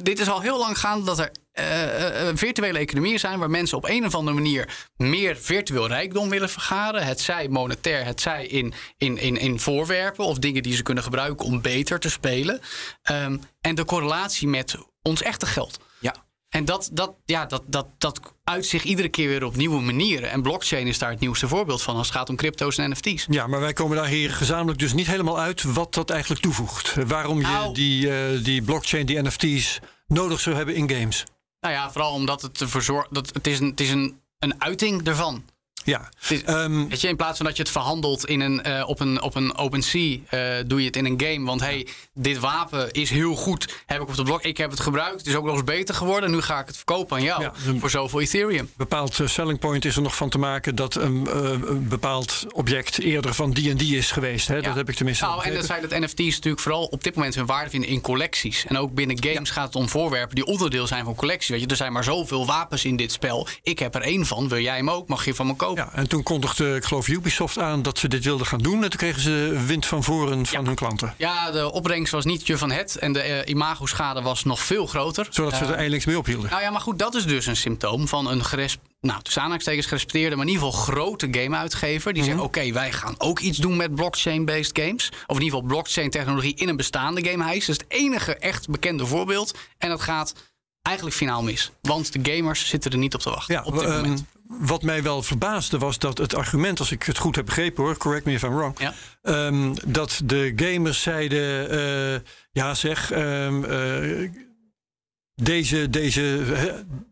Dit is al heel lang gaande dat er eh, eh, virtuele economieën zijn waar mensen op een of andere manier meer virtueel rijkdom willen vergaren. Het zij monetair, het zij in, in, in, in voorwerpen of dingen die ze kunnen gebruiken om beter te spelen. Ehm, en de correlatie met ons echte geld. En dat, dat, ja, dat, dat, dat uit zich iedere keer weer op nieuwe manieren. En blockchain is daar het nieuwste voorbeeld van als het gaat om crypto's en NFT's. Ja, maar wij komen daar hier gezamenlijk dus niet helemaal uit wat dat eigenlijk toevoegt. Waarom je Nou. die, eh, die blockchain, die NFT's nodig zou hebben in games. Nou ja, vooral omdat het ervoor zorgt dat het is een, het is een, een uiting ervan. Ja, Ehm, Weet je, in plaats van dat je het verhandelt in een, eh, op een, op een OpenSea, eh doe je het in een game. Want hey, dit wapen is heel goed. Heb ik op de blok, ik heb het gebruikt. Het is ook nog eens beter geworden. Nu ga ik het verkopen aan jou Ja, een- voor zoveel Ethereum. bepaald eh, selling point is er nog van te maken dat een, een bepaald object eerder van die en die is geweest. Hè? Ja. Dat heb ik tenminste Nou, en begrepen. feit dat NFT's natuurlijk vooral op dit moment hun waarde vinden in collecties. En ook binnen games gaat het om voorwerpen die onderdeel zijn van collecties. Weet je, er zijn maar zoveel wapens in dit spel. Ik heb er één van. Wil jij hem ook? Mag je van me kopen? Ja, en toen kondigde, ik geloof Ubisoft aan dat ze dit wilden gaan doen. En toen kregen ze wind van voren van hun klanten. Ja, de opbrengst was niet je van het. En de eh, imagoschade was nog veel groter. Zodat ze Eh, er eindelijk mee ophielden. Nou ja, maar goed, dat is dus een symptoom van een geres nou, tussen aanhalingstekens gerespecteerde, maar in ieder geval grote game-uitgever. Die zeggen: Oké, wij gaan ook iets doen met blockchain-based games. Of in ieder geval blockchain-technologie in een bestaande game huis. Dat is het enige echt bekende voorbeeld. En dat gaat eigenlijk finaal mis. Want de gamers zitten er niet op te wachten. Ja, op dit ehm, moment. Wat mij wel verbaasde was dat het argument, als ik het goed heb begrepen hoor, correct me if I'm wrong, Ja. ehm, dat de gamers zeiden, eh, ja zeg, ehm, eh, deze, deze,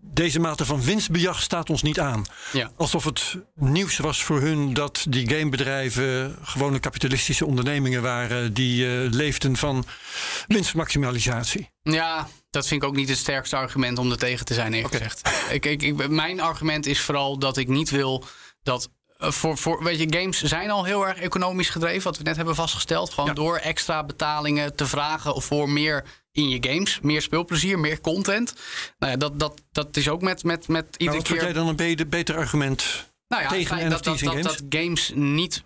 deze mate van winstbejag staat ons niet aan. Ja. Alsof het nieuws was voor hun dat die gamebedrijven gewone kapitalistische ondernemingen waren die eh, leefden van winstmaximalisatie. Ja, dat vind ik ook niet het sterkste argument om er tegen te zijn, eerlijk gezegd. Ik, ik, ik, mijn argument is vooral dat ik niet wil dat. eh, Voor, voor, weet je, games zijn al heel erg economisch gedreven, wat we net hebben vastgesteld. Gewoon Ja. door extra betalingen te vragen voor meer in je games. Meer speelplezier, meer content. Nou ja, dat, dat, dat is ook met, met, met Maar iedere wat vind keer... jij dan een beter, beter argument Nou ja, tegen dat, dat, in dat, games? dat games niet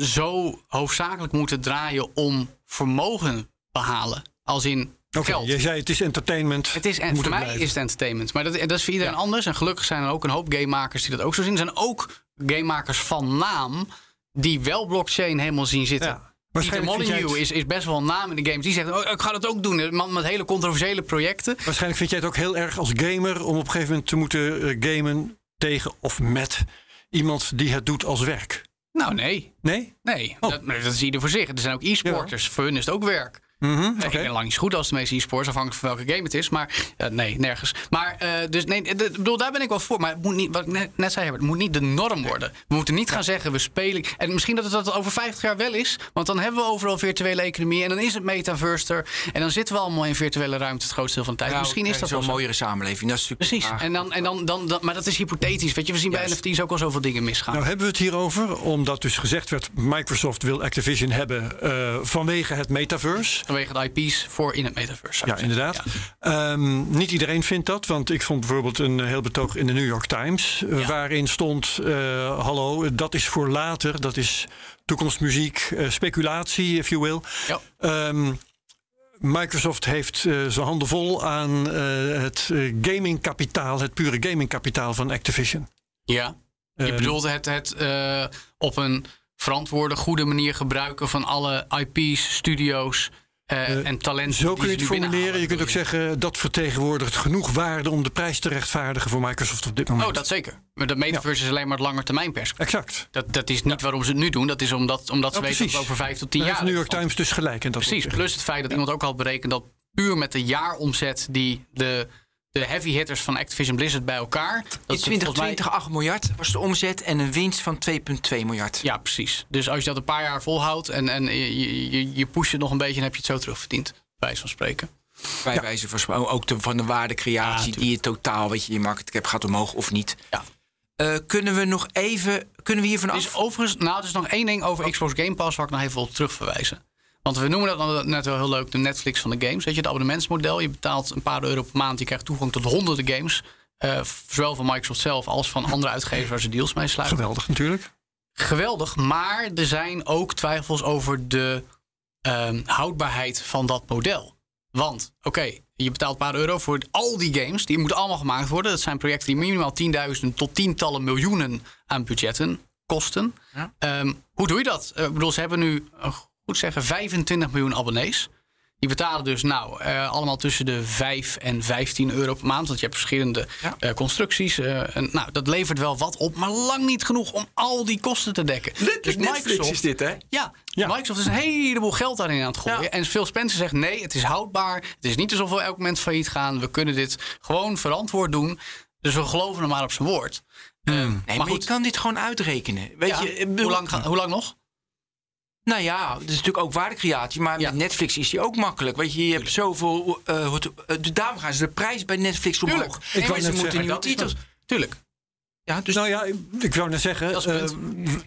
zo hoofdzakelijk moeten draaien om vermogen behalen. Als in Oké, je zei het is entertainment. Het is, en voor mij blijven. is het entertainment. Maar dat, dat is voor iedereen anders. En gelukkig zijn er ook een hoop gamemakers die dat ook zo zien. Er zijn ook gamemakers van naam die wel blockchain helemaal zien zitten. Ja. Jij Molyneux het, is, is best wel een naam in de games. Die zegt, oh, ik ga dat ook doen. Een man met hele controversiële projecten. waarschijnlijk vind jij het ook heel erg als gamer om op een gegeven moment te moeten eh, gamen tegen of met iemand die het doet als werk. Nou, nee. Nee? Nee, Oh. dat, dat zie je er voor zich. Er zijn ook e-sporters. Voor hun is het ook werk. Mhm, Nee, oké. Ik ben lang niet zo goed als de meeste e-sports, afhankelijk van welke game het is. Maar eh, nee, nergens. Maar eh, dus nee, de- ik bedoel, daar ben ik wel voor. Maar het moet niet, wat ik net, net zei, Herbert, het moet niet de norm worden. We moeten niet gaan zeggen, we spelen. En misschien dat het dat over 50 jaar wel is. Want dan hebben we overal virtuele economie. En dan is het metaverse er. En dan zitten we allemaal in virtuele ruimte het grootste deel van de tijd. Nou, misschien is dat zo'n wel zo. mooiere samenleving. Dat is natuurlijk Precies. En dan, en dan, dan, dan, maar dat is hypothetisch. Weet je, we zien bij Juist. NFT's ook al zoveel dingen misgaan. Nou hebben we het hierover, omdat dus gezegd werd... Microsoft wil Activision hebben eh, vanwege het metaverse. Vanwege de IP's voor in het metaverse. Ja, inderdaad. Ehm, niet iedereen vindt dat, want ik vond bijvoorbeeld een heel betoog in de New York Times... eh, Ja. waarin stond, eh, hallo, dat is voor later, dat is toekomstmuziek, eh, speculatie, if you will. Ja. Ehm, Microsoft heeft eh, zijn handen vol aan het gamingkapitaal, het pure gamingkapitaal van Activision. Ja. Je Ehm, bedoelt het, het op een verantwoorde, goede manier gebruiken van alle IP's, studio's eh, en talenten. Zo die kun je het formuleren. Je kunt ook zeggen dat vertegenwoordigt genoeg waarde om de prijs te rechtvaardigen voor Microsoft op dit moment. Oh, dat zeker. Maar de metaverse is alleen maar het langetermijnperspectief. Exact. Dat, dat is niet waarom ze het nu doen. Dat is omdat, omdat ze Ja, weten dat over vijf tot tien Daar jaar... heeft New York. Times dus gelijk. En dat Precies. Plus het feit dat iemand ook al berekend dat puur met de jaaromzet die de, de heavy hitters van Activision Blizzard bij elkaar... Dat In ze volgens mij- 2020 8 miljard was de omzet en een winst van 2,2 miljard. Ja, precies. Dus als je dat een paar jaar volhoudt en, en je, je, je pusht het nog een beetje... dan heb je het zo terugverdiend, bij wijze van spreken. Bij wijze van spreken. Ook de, van de waardecreatie Ja, die je totaal, weet je, je market gaat omhoog of niet. Ja. Eh, kunnen we nog even, kunnen we hiervan Er af? is overigens, nou, er is nog één ding over Xbox Game Pass waar ik nog even op terug verwijzen. Want we noemen dat net wel heel leuk de Netflix van de games. Weet je, het abonnementsmodel. Je betaalt een paar euro per maand. Je krijgt toegang tot honderden games. Eh, zowel van Microsoft zelf als van andere uitgevers waar ze deals mee sluiten. Geweldig natuurlijk. Geweldig, maar er zijn ook twijfels over de ehm, houdbaarheid van dat model. Want, oké, je betaalt een paar euro voor al die games. Die moeten allemaal gemaakt worden. Dat zijn projecten die minimaal 10.000 tot tientallen miljoenen aan budgetten kosten. Ehm, hoe doe je dat? Eh, ik bedoel, ze hebben nu, goed zeggen, 25 miljoen abonnees. Die betalen dus nou eh, allemaal tussen de 5 en 15 euro per maand. Want je hebt verschillende Ja. eh, constructies. eh, en, nou, dat levert wel wat op, maar lang niet genoeg om al die kosten te dekken. Dus Netflix is dit, hè? Ja, Ja. Microsoft is een heleboel geld daarin aan het gooien. Ja. En Phil Spencer zegt nee, het is houdbaar. Het is niet alsof we elk moment failliet gaan. We kunnen dit gewoon verantwoord doen. Dus we geloven hem maar op zijn woord. Eh, Nee, maar maar, goed, je kan dit gewoon uitrekenen. Weet je, hoe, lang, hoe lang nog? Nou ja, het is natuurlijk ook waardecreatie. Maar Ja. met Netflix is die ook makkelijk. Weet je, je hebt zoveel... eh, eh, dus daarom gaan ze de prijs bij Netflix omhoog. Tuurlijk. Ik maar wou ze net moeten zeggen, nieuwe Dat titels... Tuurlijk. Ja, dus Nou ja, ik- wou net zeggen, Dat eh,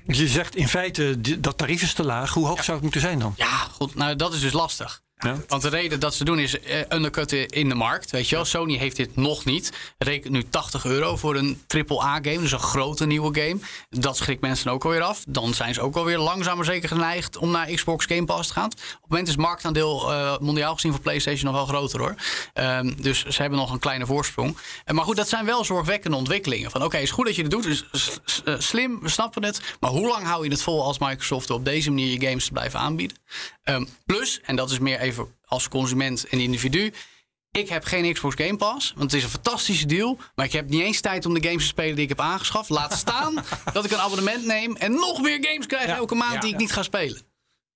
je zegt in feite dat tarief is te laag. Hoe hoog zou het moeten zijn dan? Ja, goed. Nou, dat is dus lastig. Ja. Want de reden dat ze doen is eh, undercutten in de markt. Weet je wel, Sony heeft dit nog niet. Rekent nu 80 euro voor een AAA-game, dus een grote nieuwe game. Dat schrikt mensen ook alweer af. Dan zijn ze ook alweer langzaam maar zeker geneigd om naar Xbox Game Pass te gaan. Op het moment is het marktaandeel eh, mondiaal gezien voor PlayStation nog wel groter hoor. Ehm, dus ze hebben nog een kleine voorsprong. Eh, maar goed, dat zijn wel zorgwekkende ontwikkelingen. Van oké, het is goed dat je het doet, dus slim, we snappen het. Maar hoe lang hou je het vol als Microsoft op deze manier je games te blijven aanbieden? Ehm, plus, en dat is meer even als consument en individu. Ik heb geen Xbox Game Pass, want het is een fantastische deal. Maar ik heb niet eens tijd om de games te spelen die ik heb aangeschaft. Laat (laughs) staan dat ik een abonnement neem en nog meer games krijg elke maand die ik niet ga spelen.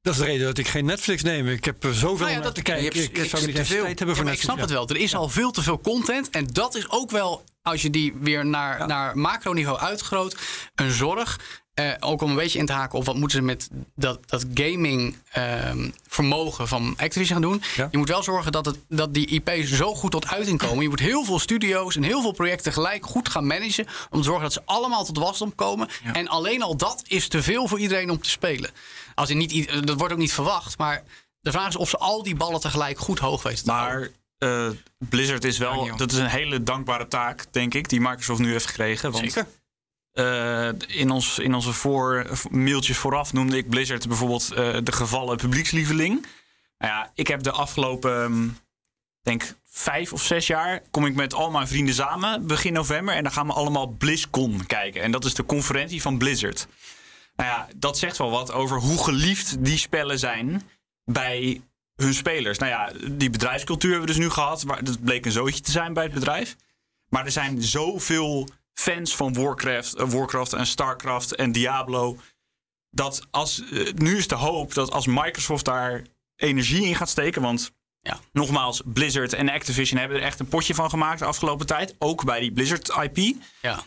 Dat is de reden dat ik geen Netflix neem. Ik heb er zoveel Nou ja, dat- te kijken. je hebt- ik zou niet te eens veel. tijd hebben Ja, voor maar ik snap het wel. Er is al veel te veel content. En dat is ook wel, als je die weer naar, naar macroniveau uitgroot, een zorg. Eh, ook om een beetje in te haken op wat moeten ze met dat, dat gaming ehm, vermogen van Activision gaan doen. Ja. Je moet wel zorgen dat, het, dat die IP's zo goed tot uiting komen. Je moet heel veel studio's en heel veel projecten gelijk goed gaan managen. Om te zorgen dat ze allemaal tot wasdom komen. En alleen al dat is te veel voor iedereen om te spelen. Als in niet, dat wordt ook niet verwacht. Maar de vraag is of ze al die ballen tegelijk goed hoog weten te houden. Maar eh, Blizzard is wel, dat is een hele dankbare taak, denk ik, die Microsoft nu heeft gekregen. Want Zeker. Eh, in, ons, in onze voor, mailtjes vooraf noemde ik Blizzard bijvoorbeeld eh, de gevallen publiekslieveling. Nou ja, ik heb de afgelopen, ehm, denk vijf of zes jaar, kom ik met al mijn vrienden samen begin november. En dan gaan we allemaal BlizzCon kijken. En dat is de conferentie van Blizzard. Nou ja, dat zegt wel wat over hoe geliefd die spellen zijn bij hun spelers. Nou ja, die bedrijfscultuur hebben we dus nu gehad. Maar dat bleek een zootje te zijn bij het bedrijf. Maar er zijn zoveel fans van Warcraft, eh, Warcraft en Starcraft en Diablo. Dat als, eh, nu is de hoop dat als Microsoft daar energie in gaat steken. Want Ja. nogmaals, Blizzard en Activision hebben er echt een potje van gemaakt de afgelopen tijd. Ook bij die Blizzard IP. Ja.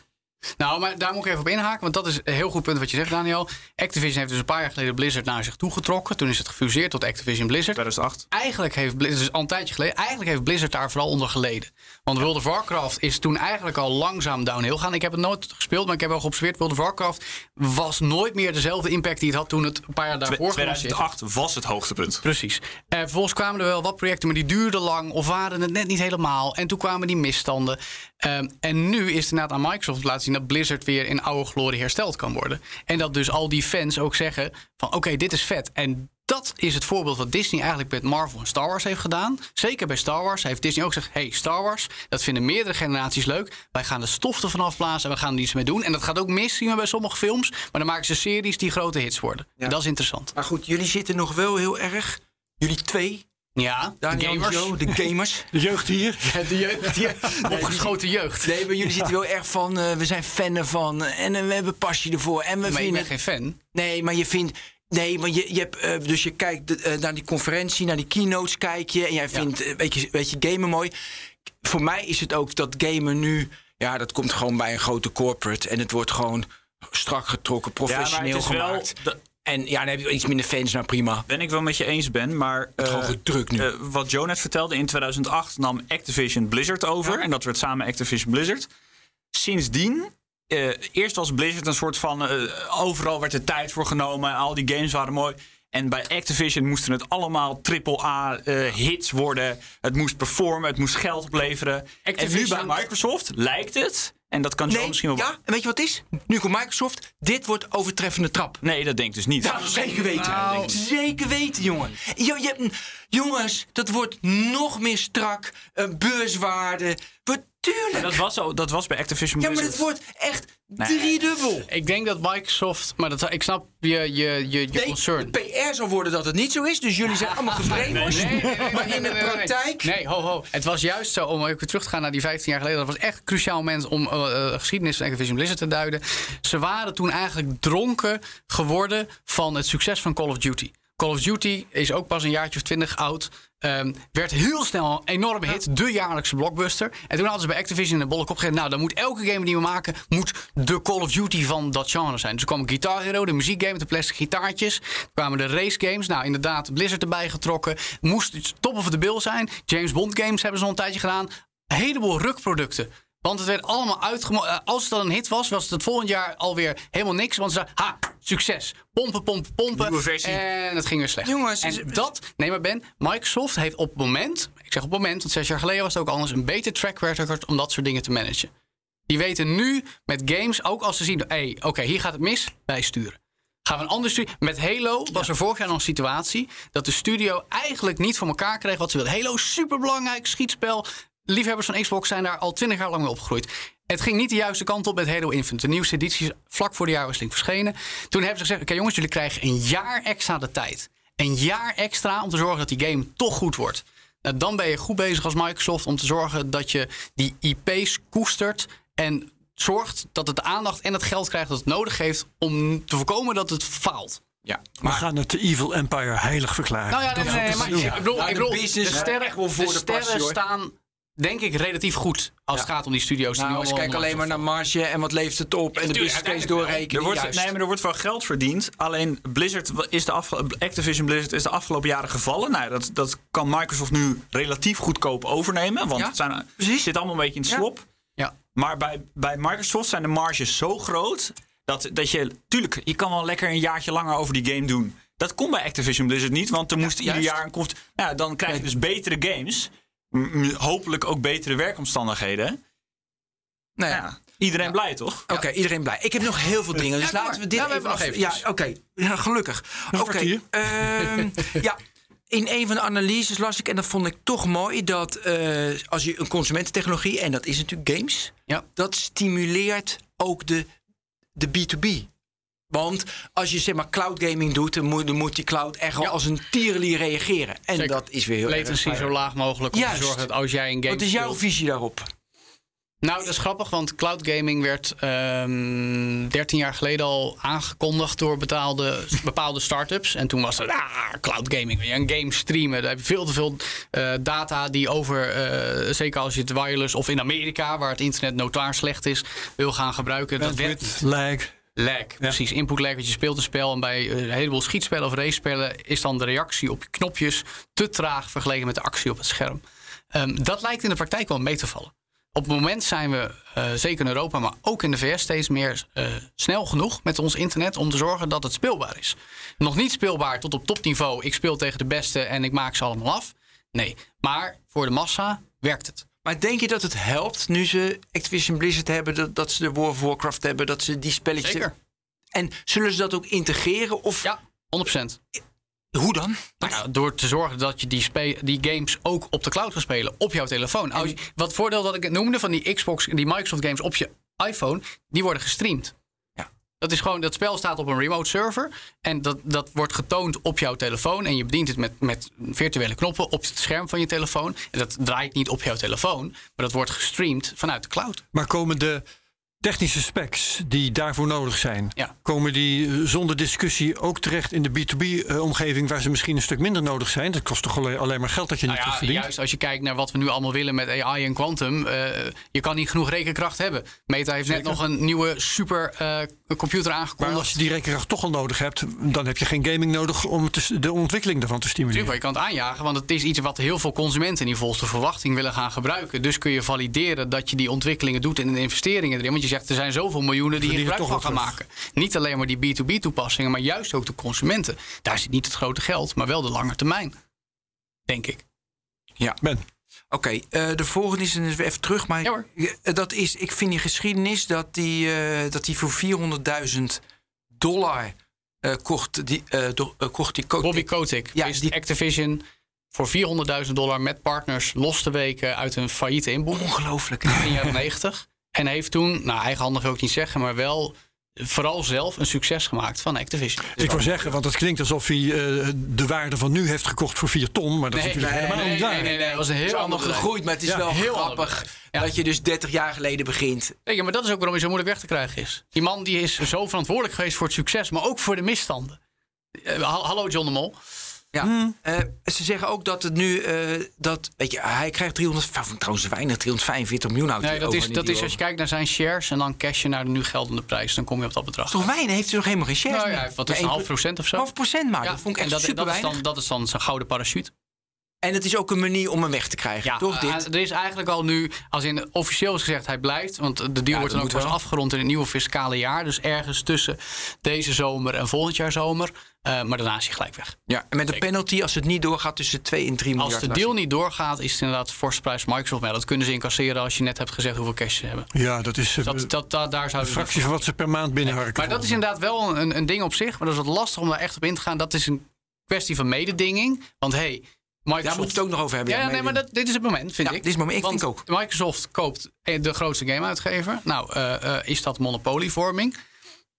Nou, maar daar moet ik even op inhaken, want dat is een heel goed punt wat je zegt, Daniel. Activision heeft dus een paar jaar geleden Blizzard naar zich toe getrokken. Toen is het gefuseerd tot Activision Blizzard. 2008. Eigenlijk heeft Blizzard, dus al een tijdje geleden, eigenlijk heeft Blizzard daar vooral onder geleden. Want World of Warcraft is toen eigenlijk al langzaam downhill gaan. Ik heb het nooit gespeeld, maar ik heb wel geobserveerd. World of Warcraft was nooit meer dezelfde impact die het had toen het een paar jaar daarvoor gelanceerd werd. 2008 was het hoogtepunt. Precies. Eh, vervolgens kwamen er wel wat projecten, maar die duurden lang of waren het net niet helemaal. En toen kwamen die misstanden. Ehm, en nu is het inderdaad aan Microsoft te laten zien dat Blizzard weer in oude glorie hersteld kan worden. En dat dus al die fans ook zeggen van oké, dit is vet. En dat is het voorbeeld wat Disney eigenlijk met Marvel en Star Wars heeft gedaan. Zeker bij Star Wars heeft Disney ook gezegd: hey, Star Wars, dat vinden meerdere generaties leuk. Wij gaan de stof ervan afblazen en we gaan er iets mee doen. En dat gaat ook mis, zien we bij sommige films. Maar dan maken ze series die grote hits worden. En dat is interessant. Maar goed, jullie zitten nog wel heel erg. Jullie twee, Ja, de Daniel gamers. Joe, de gamers. (laughs) De jeugd hier. (laughs) De jeugd, die opgeschoten jeugd. Nee, maar jullie zitten wel erg van, eh, we zijn fan ervan en eh, we hebben passie ervoor. En we Maar ik vinden... ben geen fan. Nee, maar je vindt... Nee, maar je, je hebt, eh, dus je kijkt naar die conferentie, naar die keynotes kijk je. En jij vindt, weet, je, weet je, gamen mooi. Voor mij is het ook dat gamen nu... Ja, dat komt gewoon bij een grote corporate. En het wordt gewoon strak getrokken, professioneel is wel- gemaakt. dat- En ja, dan heb je iets minder fans, nou prima. Ben ik wel met je eens, Ben. Maar eh, Gewoon gedrukt nu. eh, wat Joe net vertelde, in 2008 nam Activision Blizzard over. En dat werd samen Activision Blizzard. Sindsdien, eh, eerst was Blizzard een soort van... eh, overal werd er tijd voor genomen. Al die games waren mooi. En bij Activision moesten het allemaal AAA-hits worden. Het moest performen, het moest geld opleveren. En nu bij Microsoft lijkt het, en dat kan Joe Nee, misschien wel... ja, en weet je wat het is? Nu komt Microsoft. Dit wordt overtreffende trap. Nee, dat denk ik dus niet. Zeker weten. Nou. zeker weten, jongen. Jo, je, hebt- jongens, dat wordt nog meer strak. eh, beurswaarde. Wordt tuurlijk. Dat was, al, dat was bij Activision ja, maar Blizzard. het wordt echt Nee. driedubbel. Ik denk dat Microsoft, maar dat, ik snap je, je, je, je Nee, concern. de PR zal worden dat het niet zo is. Dus jullie zijn (laughs) allemaal gebrainwashed. Nee, nee, nee, nee, maar in de praktijk... Nee, ho, ho. Het was juist zo, om even terug te gaan naar die 15 jaar geleden. Dat was echt een cruciaal moment om eh, geschiedenis van Activision Blizzard te duiden. Ze waren toen eigenlijk dronken geworden van het succes van Call of Duty. Call of Duty is ook pas een jaartje of twintig oud. Ehm, werd heel snel een enorme hit. De jaarlijkse blockbuster. En toen hadden ze bij Activision een bolle kop gezegd... nou, dan moet elke game die we maken... moet de Call of Duty van dat genre zijn. Dus er kwam Guitar Hero, de muziekgame met de plastic gitaartjes. Er kwamen de race games. Nou, inderdaad, Blizzard erbij getrokken. Moest top of the bill zijn. James Bond games hebben ze al een tijdje gedaan. Een heleboel rukproducten. Want het werd allemaal uitgemogen. als het dan een hit was, was het het volgend jaar alweer helemaal niks. Want ze zeiden, ha, succes. Pompen, pompen, pompen. Nieuwe versie. En het ging weer slecht. Jongens, en dat, nee maar Ben, Microsoft heeft op het moment, ik zeg op het moment, want zes jaar geleden was het ook anders, een beter track record om dat soort dingen te managen. Die weten nu met games, ook als ze zien, hey, oké, hier gaat het mis, bijsturen. Gaan we een ander studio. Met Halo was er vorig jaar nog een situatie dat de studio eigenlijk niet voor elkaar kreeg wat ze wilden. Halo, superbelangrijk schietspel. Liefhebbers van Xbox zijn daar al twintig jaar lang mee opgegroeid. Het ging niet de juiste kant op met Halo Infinite. De nieuwste editie is vlak voor de jaarwisseling verschenen. Toen hebben ze gezegd: Oké, jongens, jullie krijgen een jaar extra de tijd. Een jaar extra om te zorgen dat die game toch goed wordt. Nou, dan ben je goed bezig als Microsoft om te zorgen dat je die IP's koestert. En zorgt dat het de aandacht en het geld krijgt dat het nodig heeft om te voorkomen dat het faalt. Ja, We gaan het de Evil Empire heilig verklaren. Nou ja, nee, nee, nee, maar ik bedoel, Nou, ik de bedoel, business de sterren, echt wel voor de de sterren passie, hoor. staan denk ik relatief goed als het gaat om die studio's. die Nou, allemaal kijken alleen maar naar marge en wat levert het op. En de business case doorrekenen. Er wordt, Juist. nee, maar er wordt wel geld verdiend. Alleen Blizzard is de Activision Blizzard is de afgelopen jaren gevallen. Nou, dat, dat kan Microsoft nu relatief goedkoop overnemen. Want Ja, het zijn, precies. zit allemaal een beetje in het Ja. slop. Ja. Maar bij, bij Microsoft zijn de marges zo groot. Dat, dat je, tuurlijk, je kan wel lekker een jaartje langer over die game doen. Dat kon bij Activision Blizzard niet, want er moest ieder jaar een. Nou, dan krijg je dus betere games. Hopelijk ook betere werkomstandigheden. Nou ja. Ja, iedereen blij toch? Oké, iedereen blij. Ik heb nog heel veel dingen, dus Ja, laten we dit even nog eventjes. Ja, oké. Ja, gelukkig. Oké. kwartier. ehm, ja. In een van de analyses las ik, en dat vond ik toch mooi, dat eh, als je een consumententechnologie, en dat is natuurlijk games, Ja. dat stimuleert ook de, de B2B. Want als je zeg maar cloud gaming doet, dan moet, dan moet die cloud echt wel Ja. als een tierenlier reageren. En Zeker. dat is weer heel Latency erg. zo laag mogelijk om Juist. te zorgen dat als jij een game Wat is jouw speelt- visie daarop? Nou, dat is grappig, want cloud gaming werd ehm 13 jaar geleden al aangekondigd door betaalde, (laughs) bepaalde start-ups. En toen was het, ah, cloud gaming, wil je een game streamen. Daar heb je veel te veel eh, data die over, eh, zeker als je het wireless of in Amerika, waar het internet notaar slecht is, wil gaan gebruiken. Dat werkt Bandwidth, lag. Precies. Input lag, want je speelt een spel en bij een heleboel schietspellen of racespellen is dan de reactie op je knopjes te traag vergeleken met de actie op het scherm. Ehm, dat lijkt in de praktijk wel mee te vallen. Op het moment zijn we, eh, zeker in Europa, maar ook in de VS, steeds meer eh, snel genoeg met ons internet om te zorgen dat het speelbaar is. Nog niet speelbaar tot op topniveau. Ik speel tegen de beste en ik maak ze allemaal af. Nee, maar voor de massa werkt het. Maar denk je dat het helpt nu ze Activision Blizzard hebben, dat, dat ze de World of Warcraft hebben, dat ze die spelletjes. Zeker. En zullen ze dat ook integreren? Of Ja, 100%. hoe dan? Nou door te zorgen dat je die, spe- die games ook op de cloud kan spelen, op jouw telefoon. Als je- wat voordeel dat ik het noemde van die Xbox, die Microsoft games op je iPhone, die worden gestreamd. Dat is gewoon, dat spel staat op een remote server en dat, dat wordt getoond op jouw telefoon en je bedient het met, met virtuele knoppen op het scherm van je telefoon. En dat draait niet op jouw telefoon, maar dat wordt gestreamd vanuit de cloud. Maar komen de technische specs die daarvoor nodig zijn, Ja. komen die eh, zonder discussie ook terecht in de B2B-omgeving waar ze misschien een stuk minder nodig zijn? Dat kost toch alleen maar geld dat je niet Nou ja, verdient? juist als je kijkt naar wat we nu allemaal willen met AI en quantum. eh, je kan niet genoeg rekenkracht hebben. Meta heeft net nog een nieuwe super eh, computer Maar aangekondigd. als je die rekenkracht toch al nodig hebt, dan heb je geen gaming nodig om te- de ontwikkeling daarvan te stimuleren. Tuurlijk, je kan het aanjagen, want het is iets wat heel veel consumenten in die volste verwachting willen gaan gebruiken. Dus kun je valideren dat je die ontwikkelingen doet en de investeringen erin. Want je zegt, er zijn zoveel miljoenen die hier Verdienen gebruik van gaan maken. Niet alleen maar die B2B-toepassingen, maar juist ook de consumenten. Daar zit niet het grote geld, maar wel de lange termijn. Denk ik. Ben. Oké, eh, de volgende is dus even terug. Maar Ja, hoor. eh, dat is, ik vind die geschiedenis dat die, eh, dat die voor 400.000 dollar eh, kocht, die, eh, do- kocht die Kotick. Bobby Kotick Ja, is die- Activision voor 400.000 dollar met partners los te weken uit een failliete inboek Ongelooflijk. in de jaren 90. En heeft toen, nou eigenhandig wil ik niet zeggen, maar wel vooral zelf een succes gemaakt van Activision. Ik wou zeggen, want het klinkt alsof hij eh, de waarde van nu heeft gekocht voor 4 ton. Maar dat is natuurlijk helemaal nee, niet nee, waar. nee, nee, dat was een Het is heel allemaal ander gegroeid, maar het is Ja, wel heel grappig. Ja. dat je dus 30 jaar geleden begint. Je, maar dat is ook waarom hij zo moeilijk weg te krijgen is. Die man die is zo verantwoordelijk geweest voor het succes, maar ook voor de misstanden. Eh, ha- Hallo John de Mol. Ja. Eh, ze zeggen ook dat het nu, eh, dat, weet je, hij krijgt 300, van trouwens weinig, 345 miljoen uit. Nee, dat is, dat is als je kijkt naar zijn shares en dan cash je naar de nu geldende prijs. Dan kom je op dat bedrag. Toch weinig, heeft hij nog helemaal geen shares Nou ja, wat is een half procent of zo. Half procent maar, Ja, dat vond ik en dat, super dat, is dan, dat is dan zijn gouden parachute. En het is ook een manier om hem weg te krijgen, Ja, toch? eh, Dit? er is eigenlijk al nu, als in officieel is gezegd, hij blijft. Want de deal wordt dan ook pas afgerond in het nieuwe fiscale jaar. Dus ergens tussen deze zomer en volgend jaar zomer. Eh, maar daarna is hij gelijk weg. Ja, en met een penalty als het niet doorgaat tussen 2 en 3 miljard. Als de deal niet doorgaat, is het inderdaad forse prijs Microsoft. Maar dat kunnen ze incasseren als je net hebt gezegd hoeveel cash ze hebben. Ja, dat is eh, Dat, dat, dat, daar een zouden ze fractie van wat ze per maand binnenharken. Maar dat is inderdaad wel een, een ding op zich. Maar dat is wat lastig om daar echt op in te gaan. Dat is een kwestie van mededinging. Want hey, Microsoft... Daar moeten we het ook nog over hebben. Ja, ja, nee, maar dat, dit is het moment, vind Ja, ik. dit is het moment. Ik Want denk ook. Microsoft koopt eh, de grootste gameuitgever. Nou, eh, eh, is dat monopolievorming?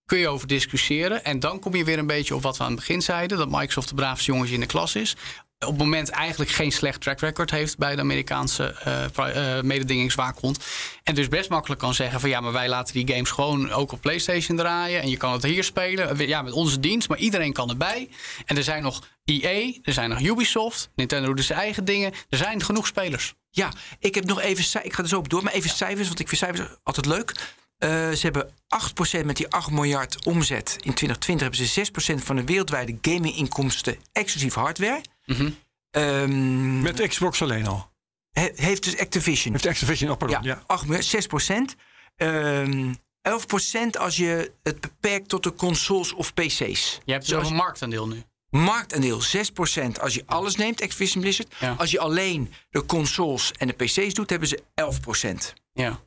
Kun je over discussiëren. En dan kom je weer een beetje op wat we aan het begin zeiden. Dat Microsoft de braafste jongetje in de klas is. Op het moment eigenlijk geen slecht track record heeft bij de Amerikaanse eh eh, mededingingswaakhond. En dus best makkelijk kan zeggen van ja, maar wij laten die games gewoon ook op PlayStation draaien. En je kan het hier spelen. Ja, met onze dienst, maar iedereen kan erbij. En er zijn nog EA, er zijn nog Ubisoft. Nintendo doet zijn eigen dingen. Er zijn genoeg spelers. Ja, ik heb nog even, ik ga er zo op door, maar even cijfers, want ik vind cijfers altijd leuk. Eh, ze hebben 8% met die 8 miljard omzet. In 2020 hebben ze 6% van de wereldwijde gaminginkomsten exclusief hardware. Mhm. Ehm, Met Xbox alleen al. he- heeft dus Activision. Heeft Activision, oh, pardon. ja, Ja. 8 miljard, 6%. Ehm 11% als je het beperkt tot de consoles of PC's. Je hebt Zoals- zo'n marktaandeel nu. Marktaandeel 6% als je alles neemt, Activision Blizzard. Ja. Als je alleen de consoles en de PC's doet, hebben ze 11%. Ja.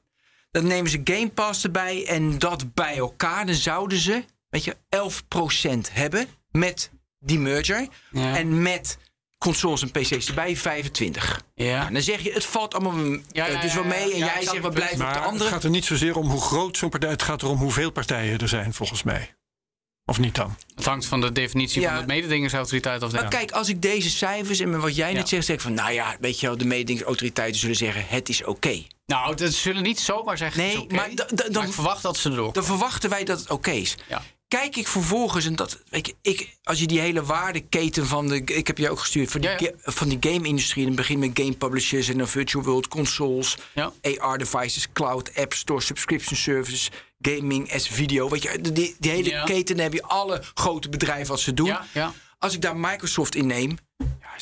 Dan nemen ze Game Pass erbij en dat bij elkaar. Dan zouden ze, weet je, 11% hebben met die merger. Ja. En met consoles en PC's erbij 25. Ja. Nou, dan zeg je, het valt allemaal Ja, ja, eh, dus wel ja, ja. mee. En Ja, jij zegt, we het blijven op Maar de het andere. gaat er niet zozeer om hoe groot zo'n partij Het gaat erom hoeveel partijen er zijn, volgens mij. Of niet dan? Het hangt van de definitie Ja. van de mededingingsautoriteit af. Maar kijk, als ik deze cijfers en wat jij Ja. net zegt, zeg ik van, nou ja, weet je wel, de mededingingsautoriteiten zullen zeggen, het is oké. Nou, dat zullen niet zomaar zeggen. Nee, het is maar da- da- dan- maar ik verwacht dat ze erdoor Dan verwachten wij dat het oké is. Kijk ik vervolgens, en dat, weet je, ik, als je die hele waardeketen van de. Ik heb je ook gestuurd van die, Ja, ja. ga- van die game-industrie. In het begin met game publishers en dan virtual world consoles, Ja. AR-devices, cloud, app store, subscription services, gaming as video. Weet je, die, die hele keten dan heb je alle grote bedrijven wat ze doen. Als ik daar Microsoft in neem,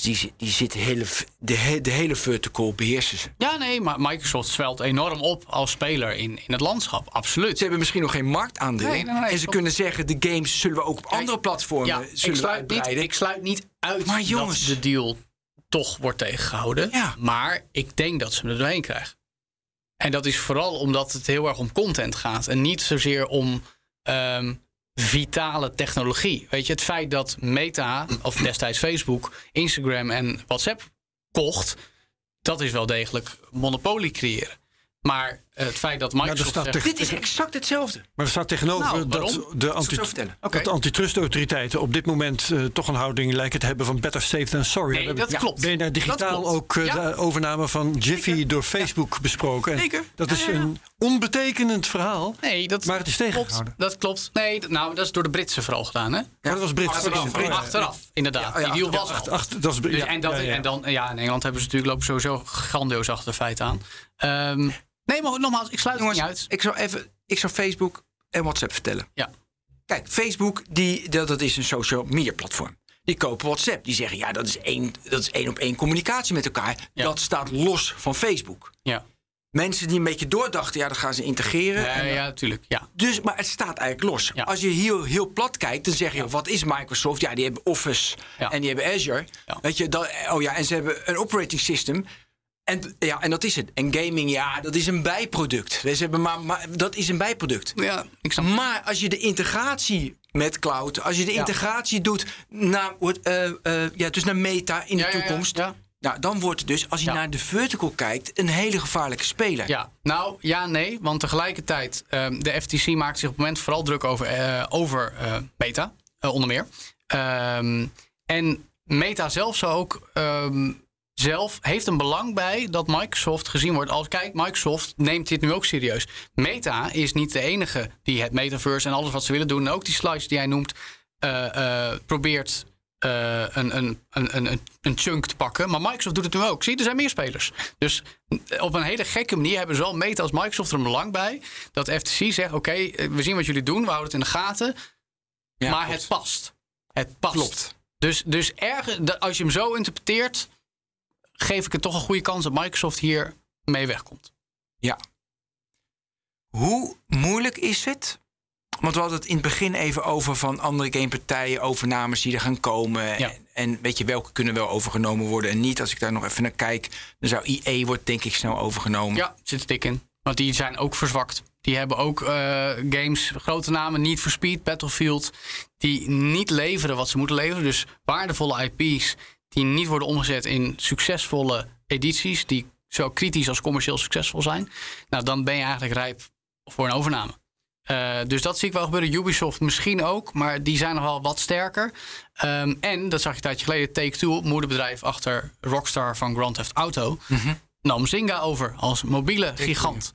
die, die zit hele, de, de hele vertical beheersen ze. Ja, nee, maar Microsoft zwelt enorm op als speler in, in het landschap. Absoluut. Ze hebben misschien nog geen marktaandeel. Nee, nee, nee, en ze kunnen zeggen, de games zullen we ook op andere platformen Ja, zullen ik sluit, niet, ik sluit niet uit Maar jongens. dat de deal toch wordt tegengehouden. Ja. Maar ik denk dat ze hem er doorheen krijgen. En dat is vooral omdat het heel erg om content gaat. En niet zozeer om ehm, vitale technologie. Weet je, het feit dat Meta, of destijds Facebook, Instagram en WhatsApp kocht... dat is wel degelijk monopolie creëren. Maar het feit dat Microsoft staat zegt, tegen- Dit is exact hetzelfde. Maar er staat tegenover Nou, dat, de anti dat antitrustautoriteiten op dit moment eh, toch een houding lijken te hebben van better safe than sorry. Nee, We hebben dat klopt. BNR Digitaal Dat klopt. ook eh, Ja. de overname van Jiffy door Facebook besproken. En Zeker. Dat Ja, is ja, ja. een onbetekenend verhaal. Nee, dat Maar het is klopt. Dat klopt. Nee, dat- nou, dat is door de Britsen vooral gedaan, hè? Maar dat was Brits. Achteraf, Oh, ja. achteraf inderdaad. Ja, ja, die deal was achteraf. al. Ach, dat is, Dus, ja, en, dat, ja, ja. en dan, ja, in Engeland hebben ze natuurlijk lopen sowieso grandioos achter de feiten aan. Ehm, nee, maar nogmaals, ik sluit Jongens, het niet uit. ik zou even ik zou Facebook en WhatsApp vertellen. Ja. Kijk, Facebook, die, dat, dat is een social media platform. Die kopen WhatsApp. Die zeggen, ja, dat is één, dat is één op één communicatie met elkaar. Ja. Dat staat los van Facebook. Ja. mensen die een beetje doordachten, ja, dat gaan ze integreren. Ja, En- ja, natuurlijk. Ja. Dus, maar het staat eigenlijk los. Ja. Als je heel, heel plat kijkt, dan zeg je: wat is Microsoft? Ja, die hebben Office en die hebben Azure. Weet je, dat, oh ja, en ze hebben een operating system. En, ja, en dat is het. En gaming, ja, dat is een bijproduct. Ze hebben maar, maar dat is een bijproduct. ja, ik snap Maar als je de integratie met cloud, als je de Ja. integratie doet naar, eh, eh, ja, dus naar meta in de ja, toekomst, ja. Nou, dan wordt het dus, als je naar de vertical kijkt, een hele gevaarlijke speler. Ja, nou ja, nee. Want tegelijkertijd, ehm, de FTC maakt zich op het moment vooral druk over, eh, over Meta, onder meer. Ehm, en Meta zelf zou ook ehm, zelf heeft een belang bij dat Microsoft gezien wordt als kijk, Microsoft neemt dit nu ook serieus. Meta is niet de enige die het metaverse en alles wat ze willen doen, en ook die slides die hij noemt, eh, eh, probeert eh, een, een, een, een, een chunk te pakken. Maar Microsoft doet het nu ook. Zie, er zijn meer spelers. Dus op een hele gekke manier hebben zowel Meta als Microsoft er een belang bij. Dat FTC zegt, oké, we zien wat jullie doen. We houden het in de gaten. Ja, maar klopt. het past. Het past. Klopt. Dus, dus erg, als je hem zo interpreteert... geef ik het toch een goede kans dat Microsoft hier mee wegkomt. Ja. Hoe moeilijk is het? Want we hadden het in het begin even over van andere gamepartijen, overnames die er gaan komen. Ja. En, en weet je, welke kunnen wel overgenomen worden en niet. Als ik daar nog even naar kijk, dan zou IE wordt denk ik snel overgenomen. Ja, zit er dik in. Want die zijn ook verzwakt. Die hebben ook eh, games, grote namen, Need for Speed, Battlefield... die niet leveren wat ze moeten leveren. Dus waardevolle IP's die niet worden omgezet in succesvolle edities... die zowel kritisch als commercieel succesvol zijn. Nou, dan ben je eigenlijk rijp voor een overname. Eh, dus dat zie ik wel gebeuren. Ubisoft misschien ook, maar die zijn nog wel wat sterker. Ehm, en, dat zag je een tijdje geleden, Take-Two, moederbedrijf achter Rockstar van Grand Theft Auto... nam Zynga over als mobiele gigant.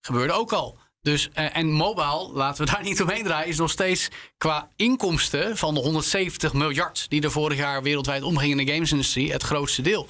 Gebeurde ook al. Dus, eh, en mobile, laten we daar (laughs) niet omheen draaien, is nog steeds qua inkomsten van de 170 miljard die er vorig jaar wereldwijd omgingen in de gamesindustrie het grootste deel.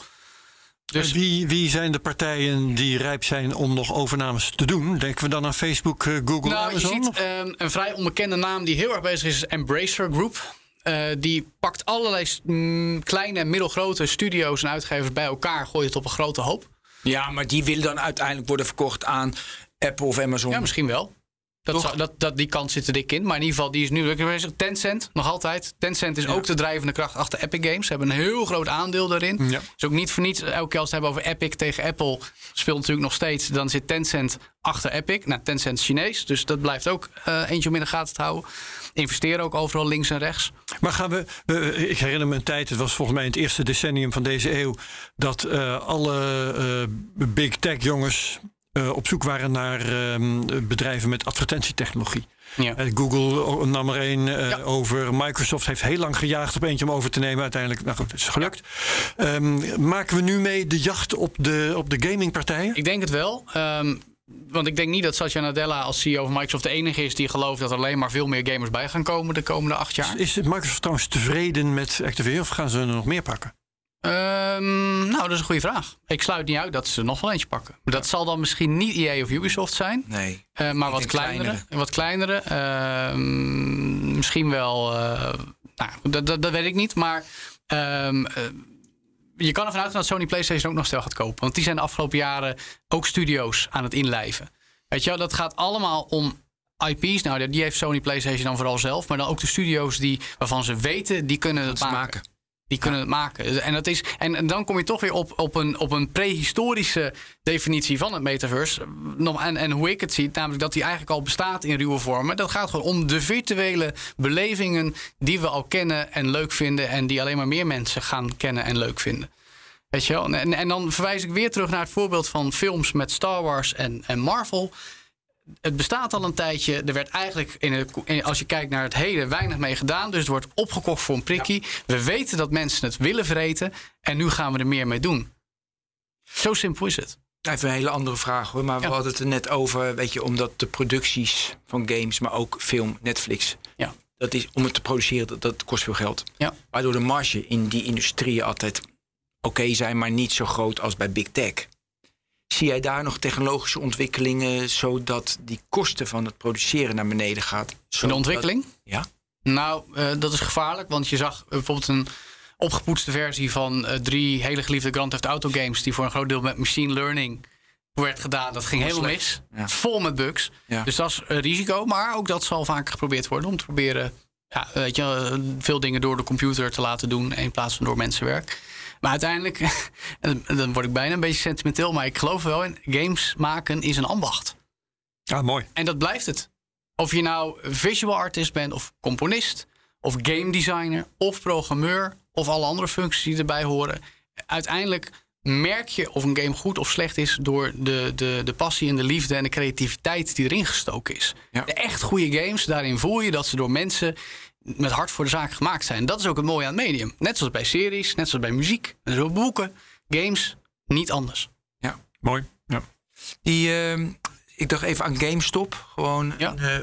Dus wie, wie zijn de partijen die rijp zijn om nog overnames te doen? Denken we dan aan Facebook, eh, Google, nou, je Amazon? ziet ehm, een vrij onbekende naam die heel erg bezig is, is Embracer Group. Eh, die pakt allerlei mm, kleine en middelgrote studio's en uitgevers bij elkaar, gooit het op een grote hoop. Ja, maar die willen dan uiteindelijk worden verkocht aan Apple of Amazon. Ja, misschien wel. Dat zou, dat, dat, die kant zit er dik in. Maar in ieder geval, die is nu bezig. Tencent, nog altijd. Tencent is ook de drijvende kracht achter Epic Games. Ze hebben een heel groot aandeel daarin. Ja. is ook niet voor niets. Elke keer als we het hebben over Epic tegen Apple... speelt natuurlijk nog steeds. Dan zit Tencent achter Epic. Nou, Tencent is Chinees. Dus dat blijft ook eh, eentje om in de gaten te houden. Investeren ook overal links en rechts. Maar gaan we, we- ik herinner me een tijd, het was volgens mij in het eerste decennium van deze eeuw, dat eh, alle eh, big tech jongens eh, op zoek waren naar ehm, bedrijven met advertentietechnologie. Ja. Eh, Google nam er een eh, Ja. over. Microsoft heeft heel lang gejaagd op eentje om over te nemen. Uiteindelijk, nou goed, het is gelukt. Ehm, maken we nu mee de jacht op de, op de gamingpartijen? Ik denk het wel. Ehm, want ik denk niet dat Satya Nadella als CEO van Microsoft de enige is die gelooft dat er alleen maar veel meer gamers bij gaan komen de komende acht jaar. Is Microsoft trouwens tevreden met Activision of gaan ze er nog meer pakken? Ehm, nou, dat is een goede vraag. Ik sluit niet uit dat ze er nog wel eentje pakken. Maar dat zal dan misschien niet EA of Ubisoft zijn. Nee. eh, maar wat kleinere. kleinere. Wat kleinere. ehm, misschien wel. eh, nou, dat, dat, dat weet ik niet. Maar ehm, eh, je kan ervan uitgaan dat Sony PlayStation ook nog snel gaat kopen. Want die zijn de afgelopen jaren ook studio's aan het inlijven. Weet je wel, dat gaat allemaal om IP's. Nou, die heeft Sony PlayStation dan vooral zelf. Maar dan ook de studio's die, waarvan ze weten, die kunnen het ze maken. maken. Die kunnen het maken. En, dat is, en, dan kom je toch weer op, op, een, op een prehistorische definitie van het metaverse. En, en hoe ik het zie, namelijk dat die eigenlijk al bestaat in ruwe vormen. Dat gaat gewoon om de virtuele belevingen die we al kennen en leuk vinden. En die alleen maar meer mensen gaan kennen en leuk vinden. Weet je wel? En, en dan verwijs ik weer terug naar het voorbeeld van films met Star Wars en, en Marvel het bestaat al een tijdje. Er werd eigenlijk, in het, in- als je kijkt naar het heden, weinig mee gedaan. Dus het wordt opgekocht voor een prikkie. We weten dat mensen het willen vreten. En nu gaan we er meer mee doen. Zo simpel is het. Even een hele andere vraag hoor. Maar Ja. we hadden het er net over, weet je, omdat de producties van games, maar ook film, Netflix. Ja. Dat is, om het te produceren, dat, dat kost veel geld. Ja. Waardoor de marge in die industrieën altijd oké zijn, maar niet zo groot als bij Big Tech. Zie jij daar nog technologische ontwikkelingen zodat die kosten van het produceren naar beneden gaat? In de ontwikkeling? Ja. Nou, eh, dat is gevaarlijk. Want je zag bijvoorbeeld een opgepoetste versie van eh, drie hele geliefde Grand Theft Auto games. Die voor een groot deel met machine learning werd gedaan. Dat ging helemaal mis. Ja. Vol met bugs. Ja. Dus dat is een risico. Maar ook dat zal vaker geprobeerd worden om te proberen ja, weet je, eh, veel dingen door de computer te laten doen in plaats van door mensenwerk. Maar uiteindelijk, (laughs) dan word ik bijna een beetje sentimenteel, maar ik geloof wel in. Games maken is een ambacht. Ah, mooi. En dat blijft het. Of je nou visual artist bent, of componist, of game designer, of programmeur, of alle andere functies die erbij horen. Uiteindelijk merk je of een game goed of slecht is door de, de, de passie en de liefde en de creativiteit die erin gestoken is. Ja. De echt goede games, daarin voel je dat ze door mensen met hart voor de zaak gemaakt zijn. Dat is ook het mooie aan het medium. Net zoals bij series, net zoals bij muziek, net zoals bij boeken, games, niet anders. Mooi. Ja. Die, ehm, ik dacht even aan GameStop. Gewoon, Ja. eh,